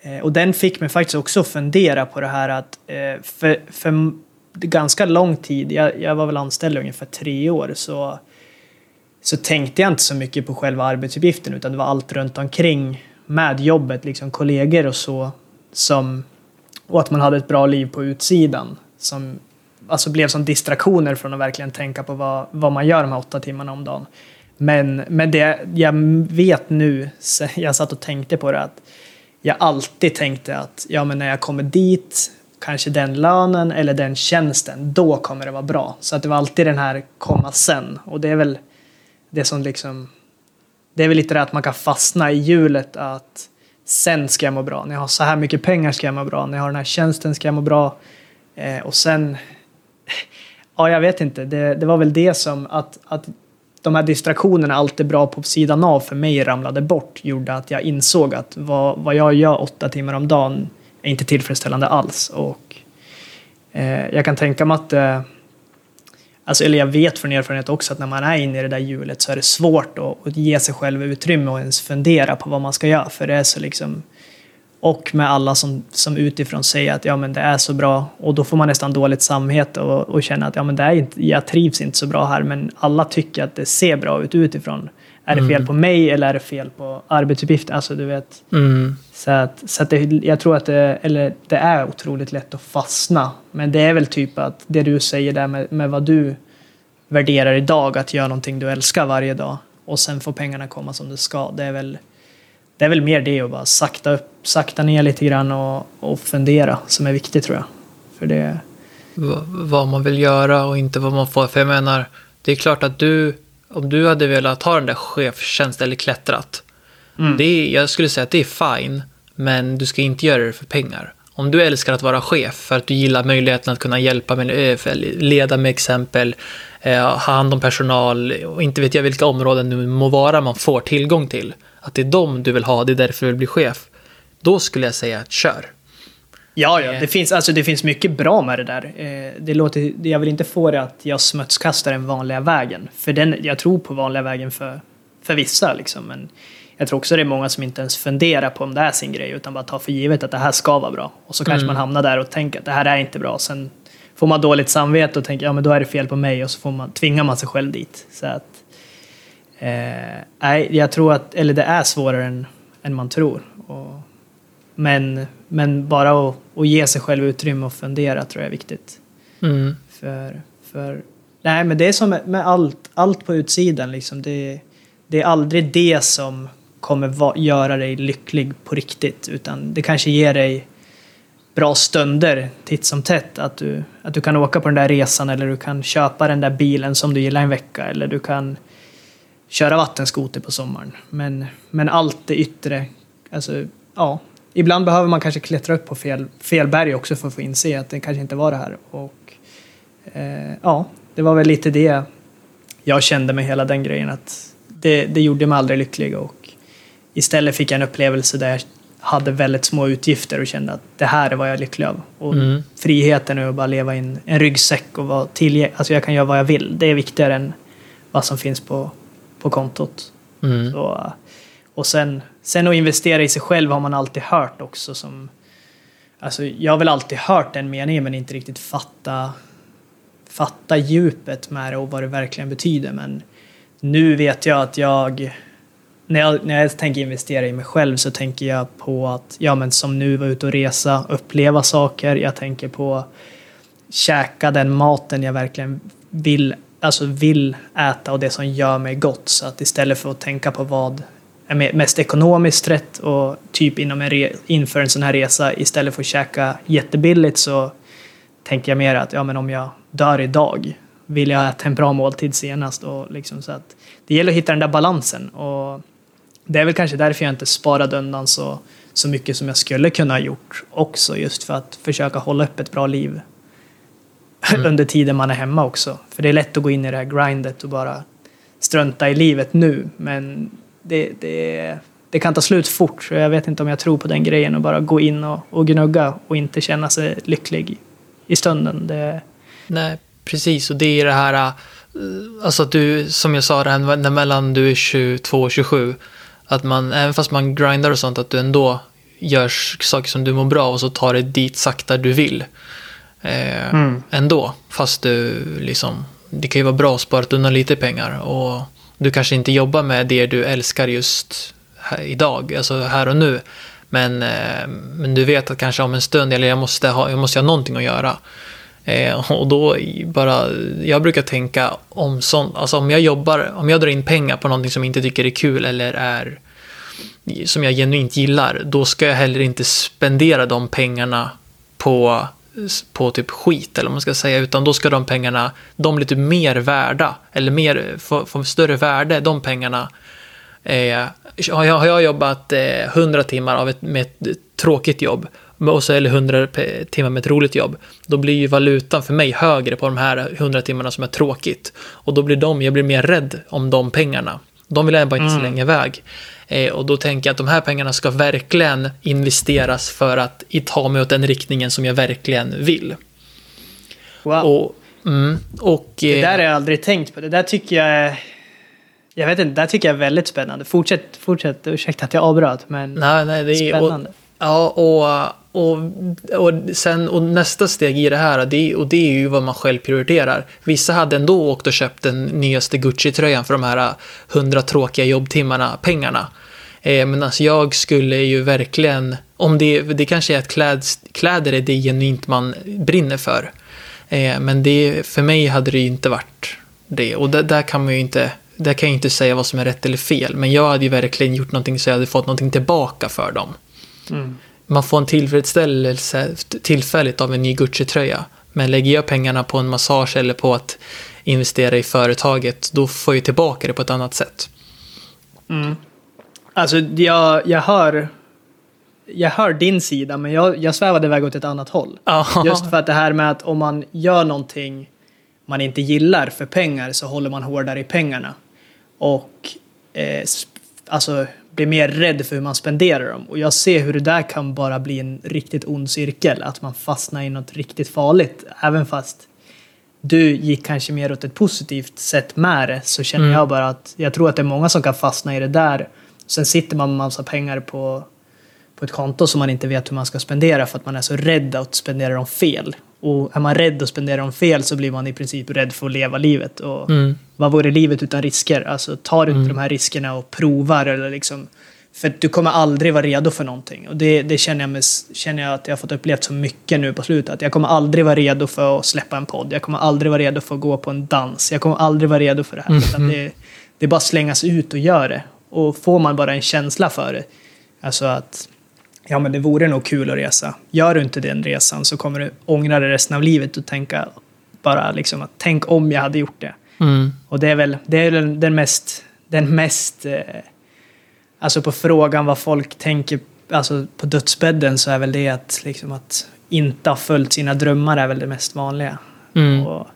S2: Eh, och den fick mig faktiskt också fundera på det här att eh, för, för ganska lång tid, jag, jag var väl anställd i ungefär tre år, så så tänkte jag inte så mycket på själva arbetsuppgiften utan det var allt runt omkring med jobbet, liksom kollegor och så. Som, och att man hade ett bra liv på utsidan. Som alltså blev som distraktioner från att verkligen tänka på vad, vad man gör de här åtta timmarna om dagen. Men, men det jag vet nu, jag satt och tänkte på det, att jag alltid tänkte att ja, men när jag kommer dit, kanske den lönen eller den tjänsten, då kommer det vara bra. Så att det var alltid den här komma sen. Och det är väl det som liksom, det är väl lite det att man kan fastna i hjulet att sen ska jag må bra. När jag har så här mycket pengar ska jag må bra. När jag har den här tjänsten ska jag må bra. Eh, och sen, ja jag vet inte, det, det var väl det som att, att de här distraktionerna, allt det bra på sidan av för mig ramlade bort, gjorde att jag insåg att vad, vad jag gör åtta timmar om dagen är inte tillfredsställande alls. Och eh, jag kan tänka mig att eh, Alltså, eller jag vet från erfarenhet också att när man är inne i det där hjulet så är det svårt att, att ge sig själv utrymme och ens fundera på vad man ska göra. För det är så liksom... Och med alla som, som utifrån säger att ja, men det är så bra och då får man nästan dåligt samvete och, och känna att ja, men det är inte, jag trivs inte så bra här men alla tycker att det ser bra ut utifrån. Är det fel
S1: Mm.
S2: på mig eller är det fel på arbetsuppgiften? Alltså du vet.
S1: Mm.
S2: Så, att, så att det, jag tror att det, eller det är otroligt lätt att fastna. Men det är väl typ att det du säger där med, med vad du värderar idag, att göra någonting du älskar varje dag och sen får pengarna komma som det ska. Det är väl, det är väl mer det att bara sakta, upp, sakta ner lite grann och, och fundera som är viktigt tror jag. För det,
S1: v- vad man vill göra och inte vad man får. För jag menar, det är klart att du, om du hade velat ha den där chefstjänsten eller klättrat,
S2: Mm.
S1: det är, jag skulle säga att det är fine, men du ska inte göra det för pengar. Om du älskar att vara chef för att du gillar möjligheten att kunna hjälpa med, eh, leda med exempel, eh, ha hand om personal och inte vet jag vilka områden nu må vara man får tillgång till. Att det är dem du vill ha, det är därför du vill bli chef. Då skulle jag säga att kör.
S2: Ja, ja.
S1: Eh.
S2: Det finns, alltså, det finns mycket bra med det där. Eh, det låter, jag vill inte få det att jag smutskastar den vanliga vägen. För den, jag tror på vanliga vägen för, för vissa. Liksom. Men jag tror också det är många som inte ens funderar på om det är sin grej. Utan bara tar för givet att det här ska vara bra. Och så kanske
S1: Mm.
S2: man hamnar där och tänker att det här är inte bra. Sen får man dåligt samvete och tänker ja men då är det fel på mig. Och så får man, tvingar man sig själv dit. Så att, eh, nej, jag tror att, eller det är svårare än, än man tror. Och, men, men bara att, att ge sig själv utrymme och fundera tror jag är viktigt.
S1: Mm.
S2: För, för, nej, men det är som med- med allt, allt på utsidan. Liksom. Det, det är aldrig det som kommer va, göra dig lycklig på riktigt. Utan det kanske ger dig bra stunder titt som tätt. Att du, att du kan åka på den där resan eller du kan köpa den där bilen som du gillar en vecka. Eller du kan köra vattenskoter på sommaren. Men, men allt det yttre, alltså ja. Ibland behöver man kanske klättra upp på fel, fel berg också för att få inse att det kanske inte var det här. Och eh, ja, det var väl lite det jag kände med hela den grejen. att Det, det gjorde mig aldrig lycklig och istället fick jag en upplevelse där jag hade väldigt små utgifter och kände att det här är vad jag är lycklig av. Och
S1: Mm.
S2: friheten är att bara leva i en, en ryggsäck och vara tillgänglig. Alltså jag kan göra vad jag vill. Det är viktigare än vad som finns på, på kontot.
S1: Mm.
S2: Så, och sen, sen att investera i sig själv har man alltid hört också. Som, alltså jag har väl alltid hört den meningen men inte riktigt fatta, fatta djupet med det och vad det verkligen betyder. Men nu vet jag att jag när, jag, när jag tänker investera i mig själv så tänker jag på att, ja men som nu, vara ute och resa, uppleva saker. Jag tänker på käka den maten jag verkligen vill, alltså vill äta och det som gör mig gott. Så att istället för att tänka på vad är mest ekonomiskt rätt och typ inom en re- inför en sån här resa istället för att käka jättebilligt så tänker jag mer att ja, men om jag dör idag vill jag äta en bra måltid senast. Och liksom så att det gäller att hitta den där balansen. Och det är väl kanske därför jag inte sparade undan så, så mycket som jag skulle kunna ha gjort också. Just för att försöka hålla upp ett bra liv under tiden man är hemma också. För det är lätt att gå in i det här grindet och bara strunta i livet nu. Men det, det, det kan ta slut fort. Så jag vet inte om jag tror på den grejen och bara gå in och, och gnugga och inte känna sig lycklig i stunden. Det,
S1: Nej, precis. Och det är det här, äh, alltså att du, som jag sa, det här när mellan du är 22 och 27, att man, även fast man grindar och sånt, att du ändå gör saker som du mår bra och så tar det dit sakta du vill. Eh,
S2: Mm.
S1: Ändå, fast du liksom, det kan ju vara bra att spara undan lite pengar och du kanske inte jobbar med det du älskar just här, idag, alltså här och nu. Men, eh, men du vet att kanske om en stund, eller jag måste ha, jag måste ha någonting att göra. Eh, och då bara, jag brukar tänka om sånt, alltså om jag jobbar, om jag drar in pengar på någonting som jag inte tycker är kul eller är som jag genuint gillar, då ska jag heller inte spendera de pengarna på, på typ skit eller vad man ska säga, utan då ska de pengarna, de blir typ mer värda, eller mer, få, få större värde, de pengarna. Eh, har, jag, har jag jobbat eh, 100 timmar av ett, med ett tråkigt jobb, och så, eller 100 pe- timmar med ett roligt jobb, då blir ju valutan för mig högre på de här 100 timmarna som är tråkigt. Och då blir de, jag blir mer rädd om de pengarna. De vill jag bara inte
S2: Mm.
S1: slänga iväg. Eh, och då tänker jag att de här pengarna ska verkligen investeras för att ta mig åt den riktningen som jag verkligen vill.
S2: wow.
S1: Och, mm, och,
S2: Det
S1: eh,
S2: där har jag aldrig tänkt på. Det där tycker jag. Jag vet inte, det där tycker jag är väldigt spännande. Fortsätt, fortsätt. Ursäkta att jag avbröt, men
S1: nej, nej, det är, och,
S2: spännande.
S1: Ja, och, och, och, sen, och nästa steg i det här, det, och det är ju vad man själv prioriterar. Vissa hade ändå åkt och köpt den nyaste Gucci-tröjan för de här äh, hundra tråkiga jobbtimmarna, pengarna. Eh, men alltså jag skulle ju verkligen, om det, det kanske är att kläd, kläder är det genuint man brinner för. Eh, men det, för mig hade det ju inte varit det. Och där, där kan man ju inte, där kan jag inte säga vad som är rätt eller fel. Men jag hade ju verkligen gjort någonting så jag hade fått någonting tillbaka för dem
S2: Mm
S1: man får en tillfredsställelse tillfälligt av en ny Gucci-tröja. Men lägger jag pengarna på en massage eller på att investera i företaget, då får jag tillbaka det på ett annat sätt.
S2: Mm. Alltså, jag, jag hör... Jag hör din sida, men jag, jag svävade iväg åt ett annat håll. Just för att det här med att om man gör någonting man inte gillar för pengar så håller man hårdare i pengarna. Och eh, alltså blir mer rädd för hur man spenderar dem. Och jag ser hur det där kan bara bli en riktigt ond cirkel. Att man fastnar i något riktigt farligt. Även fast du gick kanske mer åt ett positivt sätt med det så känner
S1: Mm.
S2: jag bara att jag tror att det är många som kan fastna i det där. Sen sitter man med massa pengar på på ett konto som man inte vet hur man ska spendera för att man är så rädd att spendera dem fel. Och är man rädd att spendera dem fel så blir man i princip rädd för att leva livet. Och
S1: Mm.
S2: vad vore livet utan risker? Alltså tar du inte de här riskerna och provar eller liksom För du kommer aldrig vara redo för någonting. Och det, det känner, jag med, känner jag att jag har fått upplevt så mycket nu på slutet. Jag kommer aldrig vara redo för att släppa en podd. Jag kommer aldrig vara redo för att gå på en dans. Jag kommer aldrig vara redo för det här.
S1: Mm.
S2: Utan det, det är bara att slängas ut och göra det. Och får man bara en känsla för det. Alltså att ja, men det vore nog kul att resa. Gör du inte den resan så kommer du ångra det resten av livet och tänka bara liksom att tänk om jag hade gjort det.
S1: Mm.
S2: Och det är väl det är den mest, den mest eh, alltså på frågan vad folk tänker alltså på dödsbädden så är väl det att, liksom att inte ha följt sina drömmar är väl det mest vanliga.
S1: Mm.
S2: Och,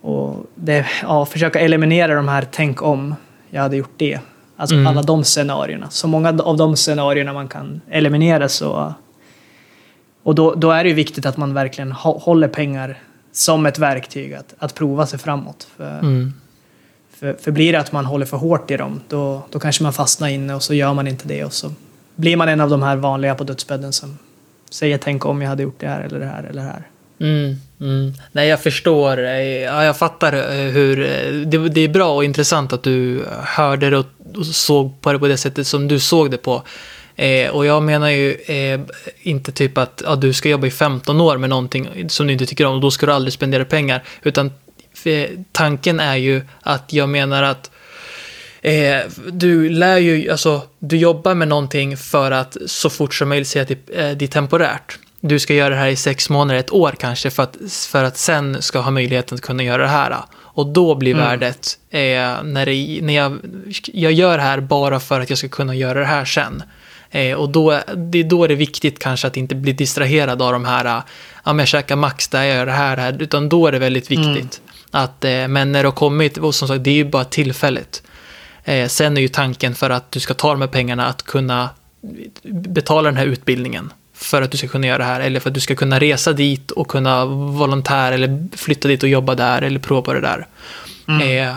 S2: och det, ja, försöka eliminera de här tänk om jag hade gjort det. Alltså
S1: Mm.
S2: alla de scenarierna. Så många av de scenarierna man kan eliminera så... Och då, då är det ju viktigt att man verkligen hå- håller pengar som ett verktyg att, att prova sig framåt. För,
S1: Mm.
S2: för, för blir det att man håller för hårt i dem, då, då kanske man fastnar inne och så gör man inte det och så blir man en av de här vanliga på dödsbädden som säger tänk om jag hade gjort det här eller det här eller det här.
S1: Mm, mm. Nej, jag förstår. Ja, jag fattar eh, hur... eh, Det, det är bra och intressant att du hörde och såg på det på det sättet som du såg det på. Eh, och jag menar ju eh, inte typ att ja, du ska jobba i 15 år med någonting som du inte tycker om och då ska du aldrig spendera pengar. Utan eh, tanken är ju att jag menar att Eh, du lär ju, alltså, du jobbar med någonting för att så fort som möjligt säga att det, eh, det är temporärt. Du ska göra det här i sex månader, ett år kanske, för att, för att sen ska ha möjligheten att kunna göra det här. Och då blir
S2: Mm.
S1: värdet, eh, när, det, när jag, jag gör det här bara för att jag ska kunna göra det här sen. Eh, och då, det är då det är viktigt kanske att inte bli distraherad av de här, eh, ja men jag käkar max där, jag gör det här, det här. utan då är det väldigt viktigt. Att, eh, men när det har kommit, och som sagt, det är ju bara tillfälligt. Eh, sen är ju tanken för att du ska ta de här pengarna att kunna betala den här utbildningen. För att du ska kunna göra det här. Eller för att du ska kunna resa dit och kunna volontär eller flytta dit och jobba där eller prova på det där. Eh,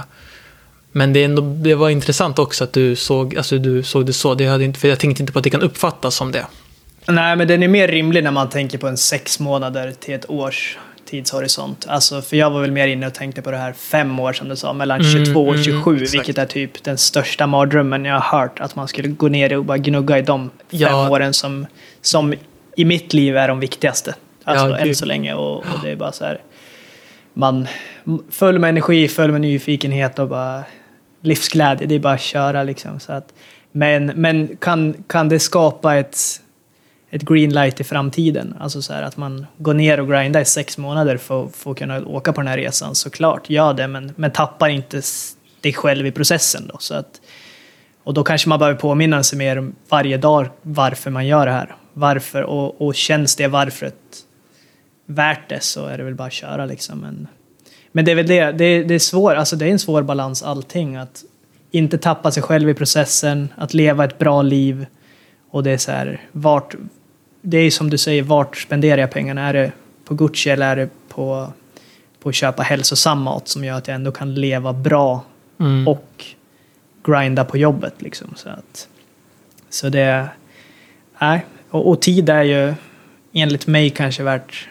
S1: men det, ändå, det var intressant också att du såg, alltså du såg det så. Det hade inte, för jag tänkte inte på att det kan uppfattas som det.
S2: Nej, men den är mer rimlig när man tänker på en sex månader till ett års tidshorisont. Alltså, för jag var väl mer inne och tänkte på det här fem år som du sa, mellan
S1: Mm,
S2: 22 och
S1: mm,
S2: 27,
S1: exakt.
S2: vilket är typ den största mardrömmen jag har hört. Att man skulle gå ner och bara gnugga i de fem
S1: Ja.
S2: åren som, som i mitt liv är de viktigaste. Alltså
S1: Ja,
S2: än så länge. Och, och det är bara så här, man full med energi, full med nyfikenhet och bara livsglädje. Det är bara att köra liksom. Så att, men men kan, kan det skapa ett, ett green light i framtiden? Alltså så här att man går ner och grindar i sex månader för, för att kunna åka på den här resan. Såklart, gör det, men, men tappar inte dig själv i processen då. Så att, och då kanske man behöver påminna sig mer varje dag varför man gör det här. Varför, och, och känns det varföret värt det så är det väl bara att köra liksom. Men, men det är väl det, det det är svår, alltså det är en svår balans allting. Att inte tappa sig själv i processen, att leva ett bra liv. Och det är så här, vart, det är som du säger, vart spenderar jag pengarna? Är det på Gucci eller är det på, på att köpa hälsosam mat som gör att jag ändå kan leva bra
S1: Mm.
S2: och grinda på jobbet liksom. Så, att, så det, nej, och, och tid är ju enligt mig kanske värt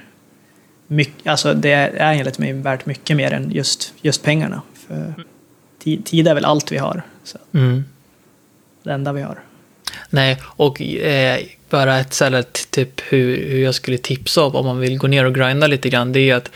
S2: mycket, alltså det är enligt mig värt mycket mer än just, just pengarna. För tid, tid är väl allt vi har. Så
S1: Mm.
S2: det enda vi har.
S1: Nej, och eh, bara ett stället typ hur, hur jag skulle tipsa om om man vill gå ner och grinda lite grann, det är att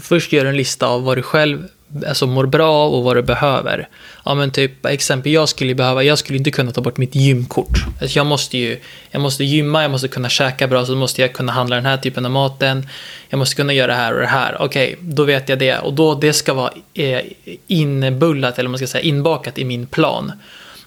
S1: först gör en lista av vad du själv alltså, mår bra av och vad du behöver. Ja, men typ exempel, jag skulle behöva, jag skulle inte kunna ta bort mitt gymkort. Alltså, jag måste ju, jag måste gymma, jag måste kunna käka bra, så då måste jag kunna handla den här typen av maten. Jag måste kunna göra det här och det här. Okej, då vet jag det. Och då, det ska vara eh, inbullat, eller vad man ska säga, inbakat i min plan.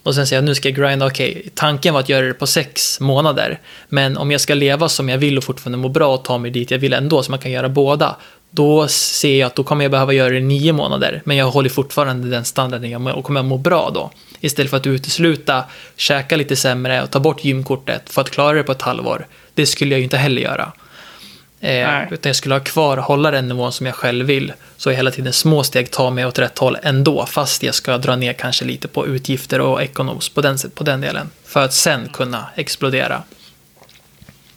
S1: Och sen säger jag nu ska jag grinda, okej, tanken var att göra det på sex månader. Men om jag ska leva som jag vill och fortfarande må bra och ta mig dit jag vill ändå, så man kan göra båda. Då ser jag att då kommer jag behöva göra det i nio månader. Men jag håller fortfarande den standarden jag må, och kommer jag må bra då. Istället för att utesluta, käka lite sämre och ta bort gymkortet för att klara det på ett halvår. Det skulle jag ju inte heller göra. Eh, utan jag skulle ha kvar, hålla den nivån som jag själv vill. Så jag hela tiden små steg tar mig åt rätt håll ändå. Fast jag ska dra ner kanske lite på utgifter och ekonoms på den, på den delen. För att sen kunna explodera.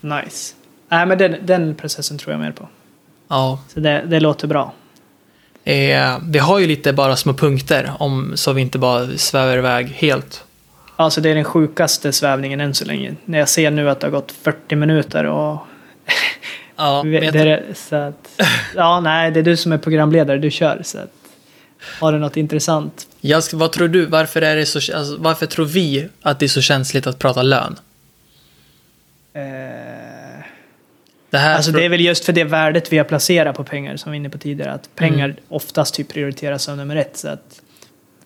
S2: Nice. Nej, men den, den processen tror jag mer på.
S1: Ja,
S2: Så det, det låter bra.
S1: eh, vi har ju lite bara små punkter om, så vi inte bara svävar iväg helt.
S2: Alltså det är den sjukaste svävningen än så länge. När jag ser nu att det har gått 40 minuter och...
S1: Ja,
S2: det är, så att, ja, nej, det är du som är programledare, du kör. Så att, har du något intressant?
S1: jag, vad tror du, varför, är det så, alltså, varför tror vi att det är så känsligt att prata lön?
S2: Eh,
S1: Det här
S2: alltså det är väl just för det värdet vi har placerat på pengar, som vi var inne på tidigare, att pengar
S1: Mm.
S2: oftast typ prioriteras som nummer ett. Så att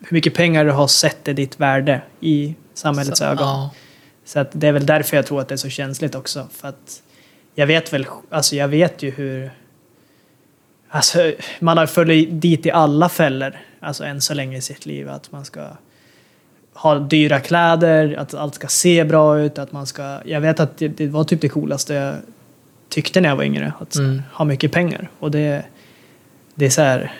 S2: hur mycket pengar du har sett är ditt värde i samhällets
S1: så-
S2: ögon.
S1: Ja.
S2: Så att det är väl därför jag tror att det är så känsligt också. För att jag vet väl, alltså jag vet ju hur... Alltså man har följt dit i alla fällor, alltså än så länge i sitt liv. Att man ska ha dyra kläder, att allt ska se bra ut, att man ska... Jag vet att det, det var typ det coolaste tyckte när jag var yngre, att
S1: Mm.
S2: ha mycket pengar. Och det, det är så här,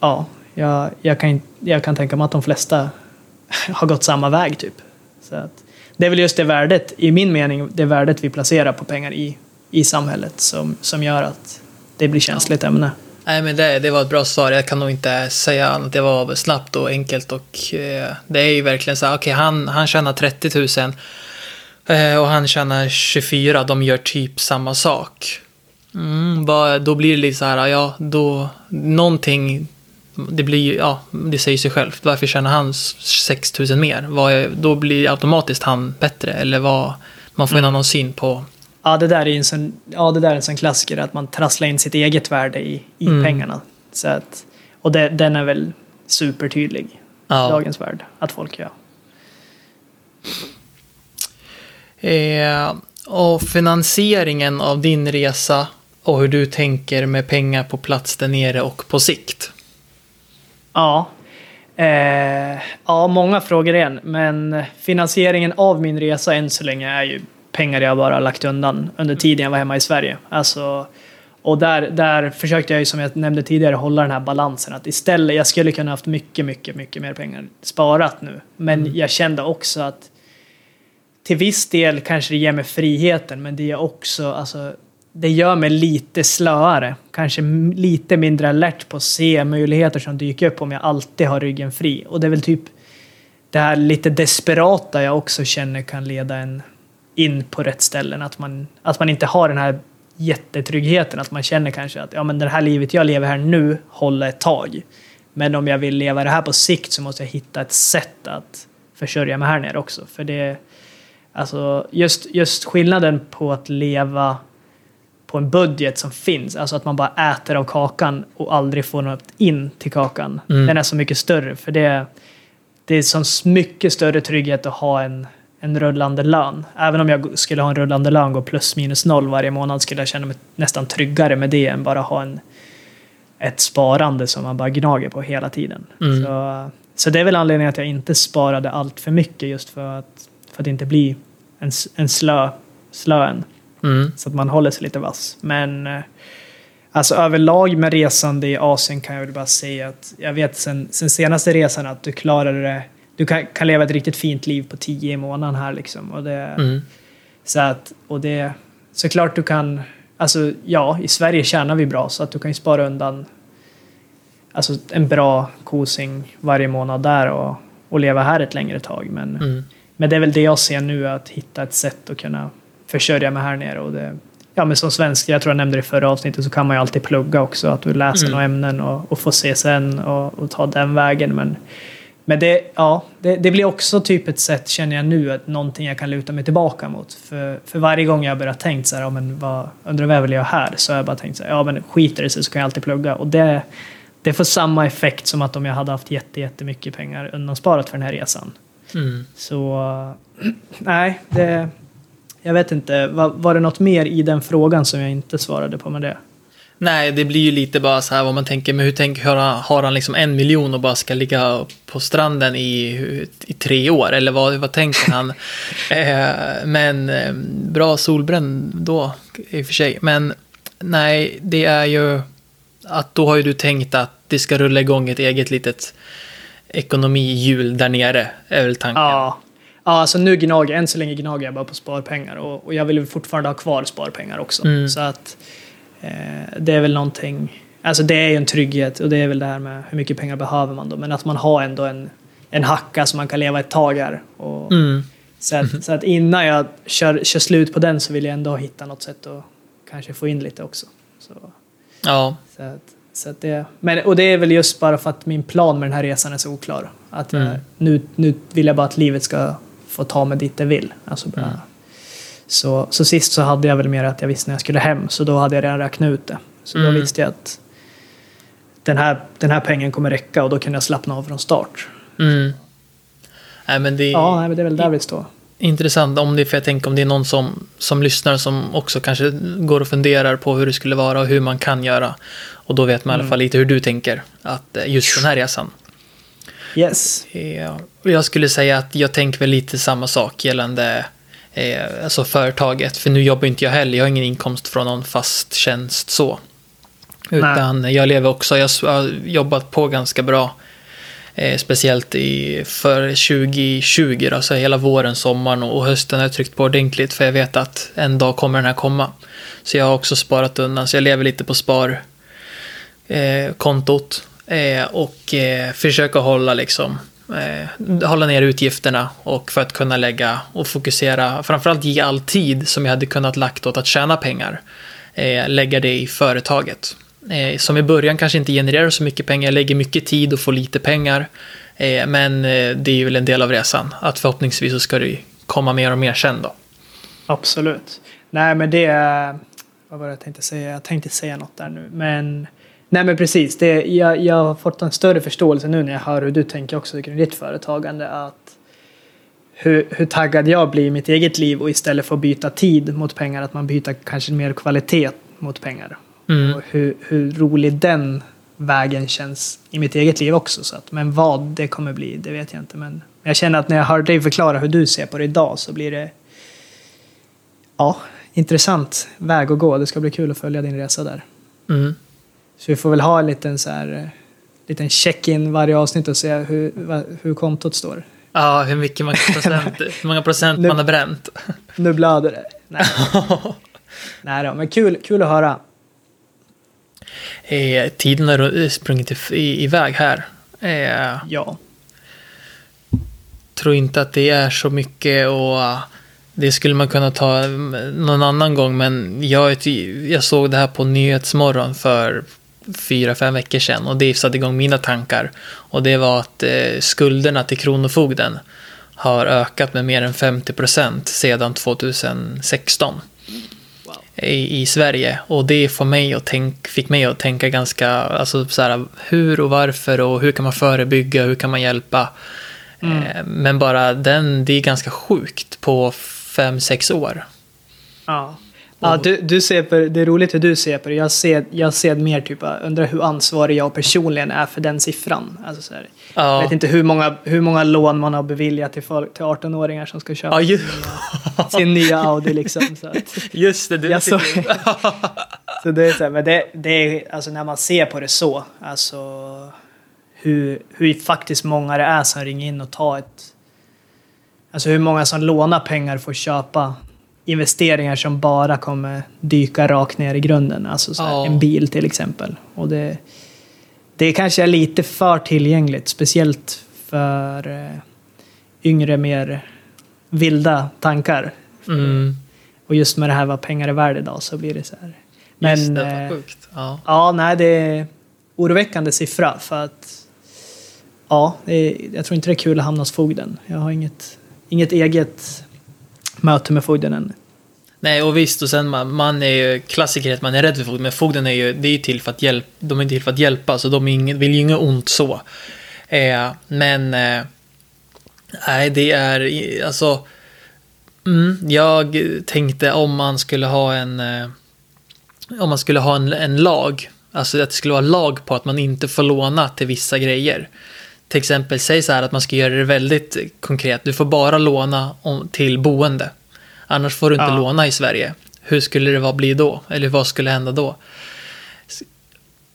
S2: ja, jag, jag, kan, jag kan tänka mig att de flesta har gått samma väg typ. Så att, det är väl just det värdet, i min mening, det värdet vi placerar på pengar i, i samhället som, som gör att det blir känsligt ämne.
S1: Nej, men det, det var ett bra svar. Jag kan nog inte säga annat. Det var snabbt och enkelt och eh, det är ju verkligen så här, okej, han, han tjänar 30 000 eh, och han tjänar 24, de gör typ samma sak. Mm, då blir det lite så här, ja, då, någonting, det blir ja, det säger sig självt. Varför tjänar han 6 000 mer? Vad då blir automatiskt han bättre, eller vad, man får en annan syn på,
S2: Ja, det där är en sån, ja, det där är en sån klassiker, att man trasslar in sitt eget värde i, i
S1: Mm.
S2: pengarna. Så att, och det, den är väl supertydlig,
S1: ja.
S2: dagens värld, att folk gör.
S1: Eh, och finansieringen av din resa och hur du tänker med pengar på plats där nere och på sikt.
S2: Ja. Eh, ja, många frågor igen. Men finansieringen av min resa än så länge är ju pengar jag bara lagt undan under tiden jag var hemma i Sverige. Alltså, och där, där försökte jag ju som jag nämnde tidigare hålla den här balansen. Att istället, jag skulle kunna haft mycket, mycket, mycket mer pengar sparat nu. Men jag kände också att till viss del kanske det ger mig friheten, men det är också, alltså, det gör mig lite slöare. Kanske lite mindre alert på att se möjligheter som dyker upp om jag alltid har ryggen fri. Och det är väl typ det här lite desperata jag också känner kan leda en in på rätt ställen. Att man, att man inte har den här jättetryggheten. Att man känner kanske att ja, men det här livet jag lever här nu håller ett tag. Men om jag vill leva det här på sikt så måste jag hitta ett sätt att försörja mig här nere också. För det, alltså just, just skillnaden på att leva på en budget som finns, alltså att man bara äter av kakan och aldrig får något in till kakan.
S1: Mm.
S2: Den är så mycket större. För det, det är så mycket större trygghet att ha en, en rullande lön. Även om jag skulle ha en rullande lön, gå plus minus noll varje månad, skulle jag känna mig nästan tryggare med det än bara ha en, ett sparande som man bara gnager på hela tiden.
S1: Mm.
S2: Så, så det är väl anledningen att jag inte sparade allt för mycket just för att, för att inte bli en, en slö, slöen.
S1: Mm.
S2: Så att man håller sig lite vass. Men eh, alltså överlag med resande i Asien kan jag väl bara säga att jag vet sen, sen senaste resan att du klarar det. Du kan, kan leva ett riktigt fint liv på tio i månaden här liksom. Och det,
S1: Mm.
S2: så att, och det, såklart du kan, alltså ja, i Sverige tjänar vi bra så att du kan ju spara undan alltså en bra kosing varje månad där och, och leva här ett längre tag. Men,
S1: Mm.
S2: Men det är väl det jag ser nu, att hitta ett sätt att kunna försörja mig här nere. Och det, ja, men som svensk, jag tror jag nämnde det i förra avsnittet, så kan man ju alltid plugga också. Att du läser
S1: Mm.
S2: några ämnen och, och får CSN och, och ta den vägen. Men, men det, ja, det, det blir också typ ett sätt, känner jag nu, att någonting jag kan luta mig tillbaka mot. För, för varje gång jag börjar tänkt så här, ja, men vad, undrar vad jag vill göra här? Så har jag bara tänkt så här, ja men skiter det sig så kan jag alltid plugga. Och det, det får samma effekt som att om jag hade haft jätte, jättemycket pengar undansparat för den här resan.
S1: Mm.
S2: Så nej, det, jag vet inte. Var, var det något mer i den frågan som jag inte svarade på med det?
S1: Nej, det blir ju lite bara så här vad man tänker, men hur tänker, har han, har han liksom en miljon och bara ska ligga på stranden i, i tre år? Eller vad, vad tänker han? eh, men eh, bra solbränd då, i och för sig. Men nej, det är ju att då har ju du tänkt att det ska rulla igång ett eget litet ekonomihjul där nere, är väl tanken.
S2: Ja. Ja, alltså nu gnager än så länge gnager jag bara på sparpengar och, och jag vill fortfarande ha kvar sparpengar också.
S1: Mm.
S2: Så att eh, det är väl någonting, alltså det är ju en trygghet och det är väl det här med hur mycket pengar behöver man då, men att man har ändå en, en hacka som man kan leva ett tag här. Och,
S1: Mm.
S2: så, att, så att innan jag kör, kör slut på den så vill jag ändå hitta något sätt att kanske få in lite också. Så,
S1: Ja.
S2: så att, så det, men, och det är väl just bara för att min plan med den här resan är så oklar. Att jag,
S1: Mm.
S2: nu, nu vill jag bara att livet ska få ta mig dit det vill. Alltså bara,
S1: Mm.
S2: så, så sist så hade jag väl mer att jag visste när jag skulle hem, så då hade jag redan räknat ut det. Så då
S1: Mm.
S2: visste jag att den här, den här pengen kommer räcka och då kunde jag slappna av från start.
S1: Mm. Nej, men det
S2: Ja, nej, men det är väl där vi står.
S1: Intressant om det, för jag tänker om det är någon som, som lyssnar som också kanske går och funderar på hur det skulle vara och hur man kan göra. Och då vet man i alla
S2: Mm.
S1: fall lite hur du tänker, att eh, just den här resan.
S2: Yes.
S1: Ja, och jag skulle säga att jag tänker väl lite samma sak gällande eh, alltså företaget. För nu jobbar inte jag heller, jag har ingen inkomst från någon fast tjänst så. Utan jag lever också, jag har jobbat på ganska bra. Eh, speciellt i, för 2020, då, så hela våren, sommaren och hösten har jag tryckt på ordentligt. För jag vet att en dag kommer den här komma. Så jag har också sparat undan, så jag lever lite på sparkontot eh, eh, och eh, hålla liksom eh, hålla ner utgifterna och för att kunna lägga och fokusera, framförallt ge all tid som jag hade kunnat lagt åt att tjäna pengar, eh, lägga det i företaget. Eh, som i början kanske inte genererar så mycket pengar, jag lägger mycket tid och får lite pengar, eh, men eh, det är väl en del av resan, att förhoppningsvis så ska det ju komma mer och mer sen då.
S2: Absolut. Nej, men det är... Vad var det jag tänkte säga? Jag tänkte säga något där nu. Men... Nej, men precis. Det, jag, jag har fått en större förståelse nu när jag hör hur du tänker också kring ditt företagande. Att hur, hur taggad jag blir i mitt eget liv och istället för att byta tid mot pengar, att man byter kanske mer kvalitet mot pengar.
S1: Mm.
S2: Och hur, hur rolig den vägen känns i mitt eget liv också. Så att, men vad det kommer bli, det vet jag inte. Men jag känner att när jag hör dig förklara hur du ser på det idag så blir det ja, intressant väg att gå. Det ska bli kul att följa din resa där.
S1: Mm.
S2: Så vi får väl ha en liten, så här, liten check-in varje avsnitt och se hur, hur kontot står.
S1: Ja, hur mycket man procent, hur många procent
S2: Nu-
S1: man har bränt.
S2: Nu blöder det. Nej, Nej då, men kul, kul att höra.
S1: Eh, tiden har sprungit i- iväg här. Eh,
S2: Ja.
S1: tror inte att det är så mycket och uh, det skulle man kunna ta mm, någon annan gång men jag, jag såg det här på Nyhetsmorgon för fyra, fem veckor sedan och det satte igång mina tankar. Och det var att eh, skulderna till Kronofogden har ökat med mer än 50 procent sedan 2016
S2: Wow.
S1: I, i Sverige. Och det får mig att tänk, fick mig att tänka ganska, alltså så här, hur och varför och hur kan man förebygga, hur kan man hjälpa?
S2: Mm.
S1: Eh, Men bara den, det är ganska sjukt på fem sex år.
S2: Ja. Ja, du, du ser på, det är roligt hur du ser på det. Jag ser, jag ser mer typ, jag undrar hur ansvarig jag personligen är för den siffran. Alltså så här, Jag
S1: Ja,
S2: vet inte hur många, hur många lån man har beviljat till, folk, till 18-åringar som ska köpa
S1: ja ju,
S2: sin nya Audi liksom. Så, att,
S1: just det.
S2: Jag såg-
S1: sitter-
S2: så det är så här, men det, det är, alltså när man ser på det så, alltså hur, hur faktiskt många det är som ringer in och tar ett... Alltså hur många som lånar pengar får köpa investeringar som bara kommer dyka rakt ner i grunden. Alltså så
S1: Ja.
S2: en bil till exempel. Och det, det kanske är lite för tillgängligt, speciellt för eh, yngre, mer vilda tankar.
S1: mm,
S2: Och just med det här vad pengar är värda idag så blir det så här. Men
S1: just det,
S2: eh,
S1: vad sjukt. Ja.
S2: ja, nej, det är oroväckande siffra för att ja, är, jag tror inte det är kul att hamna hos fogden. Jag har inget, inget eget möte med fogden än.
S1: Nej, och visst, och sen man, man är ju klassiker att man är rädd för fogden, men fogden är ju, det är ju till för att hjälpa, de är till för att hjälpa, så de ingen, vill ju inget ont så. Eh, men, eh, nej, det är, alltså, mm, jag tänkte om man skulle ha en, eh, om man skulle ha en, en lag, alltså att det skulle vara lag på att man inte får låna till vissa grejer. Till exempel, säg så här att man ska göra det väldigt konkret, du får bara låna om, till boende. Annars får du inte
S2: Ja.
S1: låna i Sverige. Hur skulle det vara bli då? Eller vad skulle hända då?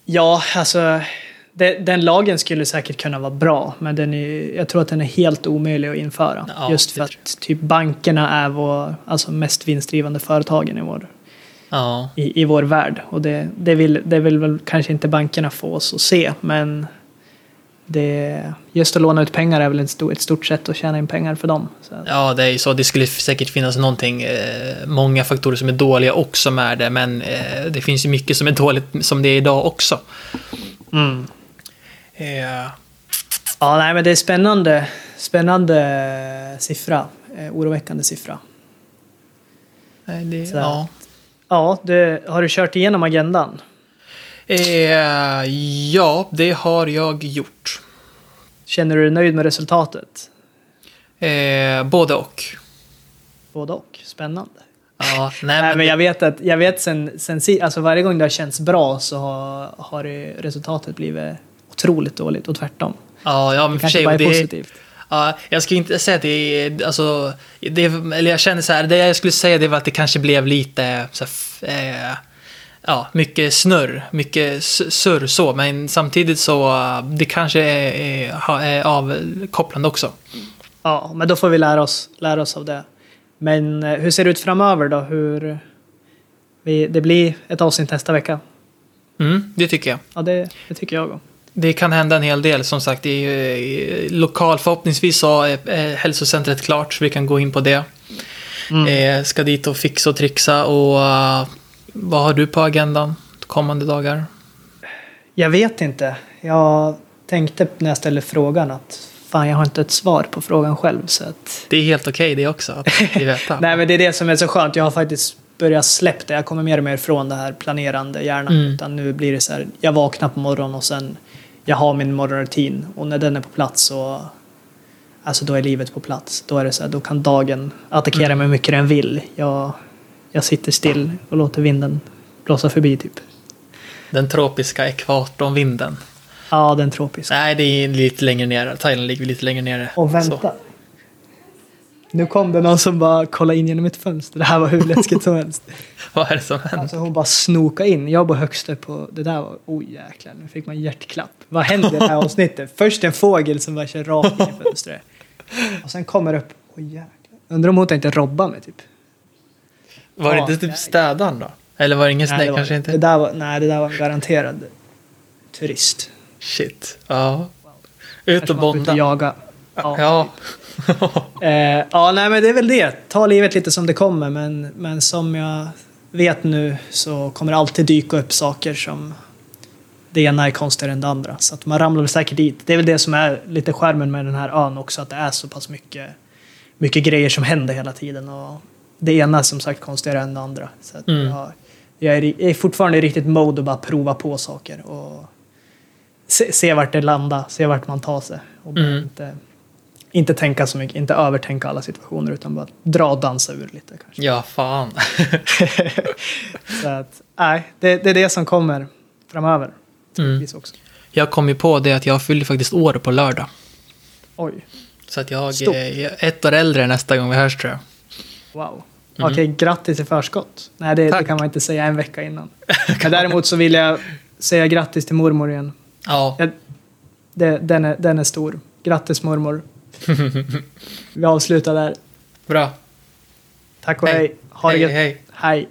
S2: Ja, alltså det, den lagen skulle säkert kunna vara bra, men den är, jag tror att den är helt omöjlig att införa.
S1: Ja,
S2: Just för att typ bankerna är vår, alltså mest vinstdrivande företagen i vår,
S1: Ja,
S2: i, i vår värld. Och det, det, vill, det vill väl kanske inte bankerna få oss att se, men det, just att låna ut pengar är väl ett stort, ett stort sätt att tjäna in pengar för dem. Så.
S1: Ja, det är ju så. Det skulle säkert finnas någonting, eh, många faktorer som är dåliga också med det, men eh, det finns ju mycket som är dåligt som det är idag också.
S2: Mm.
S1: Eh,
S2: Ja, nej, men det är spännande, spännande siffra. Eh, oroväckande siffra.
S1: nej, det, ja.
S2: Ja, det, har du kört igenom agendan?
S1: Eh, ja, det har jag gjort.
S2: Känner du dig nöjd med resultatet?
S1: Eh, både och.
S2: Både och. Spännande.
S1: Ja, nej,
S2: Nej,
S1: men,
S2: jag vet att jag vet sen, sen alltså varje gång det har känts bra så har, har resultatet blivit otroligt dåligt och tvärtom.
S1: ja, ja, men
S2: Det
S1: för sig,
S2: bara är
S1: det,
S2: positivt.
S1: Ja, jag skulle inte säga att det är, alltså, det, eller jag känner så här, det jag skulle säga det var att det kanske blev lite, så här, eh, ja, mycket snurr, mycket surr så, men samtidigt så, eh, det kanske är, är, är avkopplande också.
S2: Ja, men då får vi lära oss, lära oss av det. Men eh, hur ser det ut framöver då? Hur, vi, det blir ett avsnitt nästa vecka.
S1: Mm, det tycker jag.
S2: Ja, det, det tycker jag också.
S1: Det kan hända en hel del, som sagt, i, i lokal, förhoppningsvis så är är hälsocentret klart, så vi kan gå in på det.
S2: Mm.
S1: Eh, ska dit och fixa och trixa och eh, vad har du på agendan kommande dagar?
S2: Jag vet inte. Jag tänkte när jag ställde frågan att fan, jag har inte ett svar på frågan själv. Så att...
S1: Det är helt okej det också, att veta.
S2: Nej, men det är det som är så skönt. Jag har faktiskt börjat släppa det. Jag kommer mer och mer från det här planerande hjärnan.
S1: Mm.
S2: Utan nu blir det så här, jag vaknar på morgonen och sen jag har min morgonrutin. Och när den är på plats så Alltså då är livet på plats. Då är det så här, då kan dagen attackera
S1: Mm.
S2: mig mycket den vill. Jag, jag sitter still och låter vinden blåsa förbi typ.
S1: Den tropiska ekvatorvinden.
S2: Ja, den tropiska.
S1: Nej, det är lite längre ner. Thailand ligger lite längre ner.
S2: Och vänta. Nu kom det någon som bara kollade in genom mitt fönster. Det här var hur läskigt som helst.
S1: Vad är det som händer?
S2: Alltså hon bara snoka in. Jag var högst upp på... Det där var... Oj jäklar, nu fick man hjärtklapp. Vad hände i det här avsnittet? Först en fågel som bara kör rakt in i fönstret. Och sen kommer upp... Oj jäklar. Undrar om hon tänkte robba mig typ.
S1: Var det inte typ städaren då? Eller var det ingen
S2: det var,
S1: kanske
S2: det
S1: inte?
S2: där var, nej, det där var en garanterad turist.
S1: Shit. Ja. Ut och bonda.
S2: jaga. Ja.
S1: Ja.
S2: Eh, ja, nej men det är väl det. Ta livet lite som det kommer. Men, men som jag vet nu så kommer det alltid dyka upp saker som det ena är konstigare än det andra. Så att man ramlar väl säkert dit. Det är väl det som är lite skärmen med den här ön också. Att det är så pass mycket, mycket grejer som händer hela tiden. Och det ena är som sagt konstigare än det andra. Så
S1: Mm.
S2: jag, jag, är, jag är fortfarande i riktigt mode att bara prova på saker. Och se, se vart det landar. Se vart man tar sig. Och
S1: Mm.
S2: inte, inte tänka så mycket, inte övertänka alla situationer utan bara dra och dansa ur lite kanske.
S1: ja, fan.
S2: så att, nej, det, det är det som kommer framöver. Troligtvis också.
S1: Jag kom ju på det att jag fyller faktiskt år på lördag.
S2: Oj,
S1: Så att jag
S2: Stort.
S1: är ett år äldre nästa gång vi hörs tror jag.
S2: Wow.
S1: Mm.
S2: Okej, grattis i förskott. Nej, det, det kan man inte säga en vecka innan. Men däremot så vill jag säga grattis till mormor igen.
S1: Ja,
S2: Jag, det, den, är, den är stor. Grattis mormor. Vi avslutar där.
S1: bra.
S2: Tack och
S1: Hej.
S2: hej. Ha det
S1: Hej,
S2: gött.
S1: hej.
S2: hej.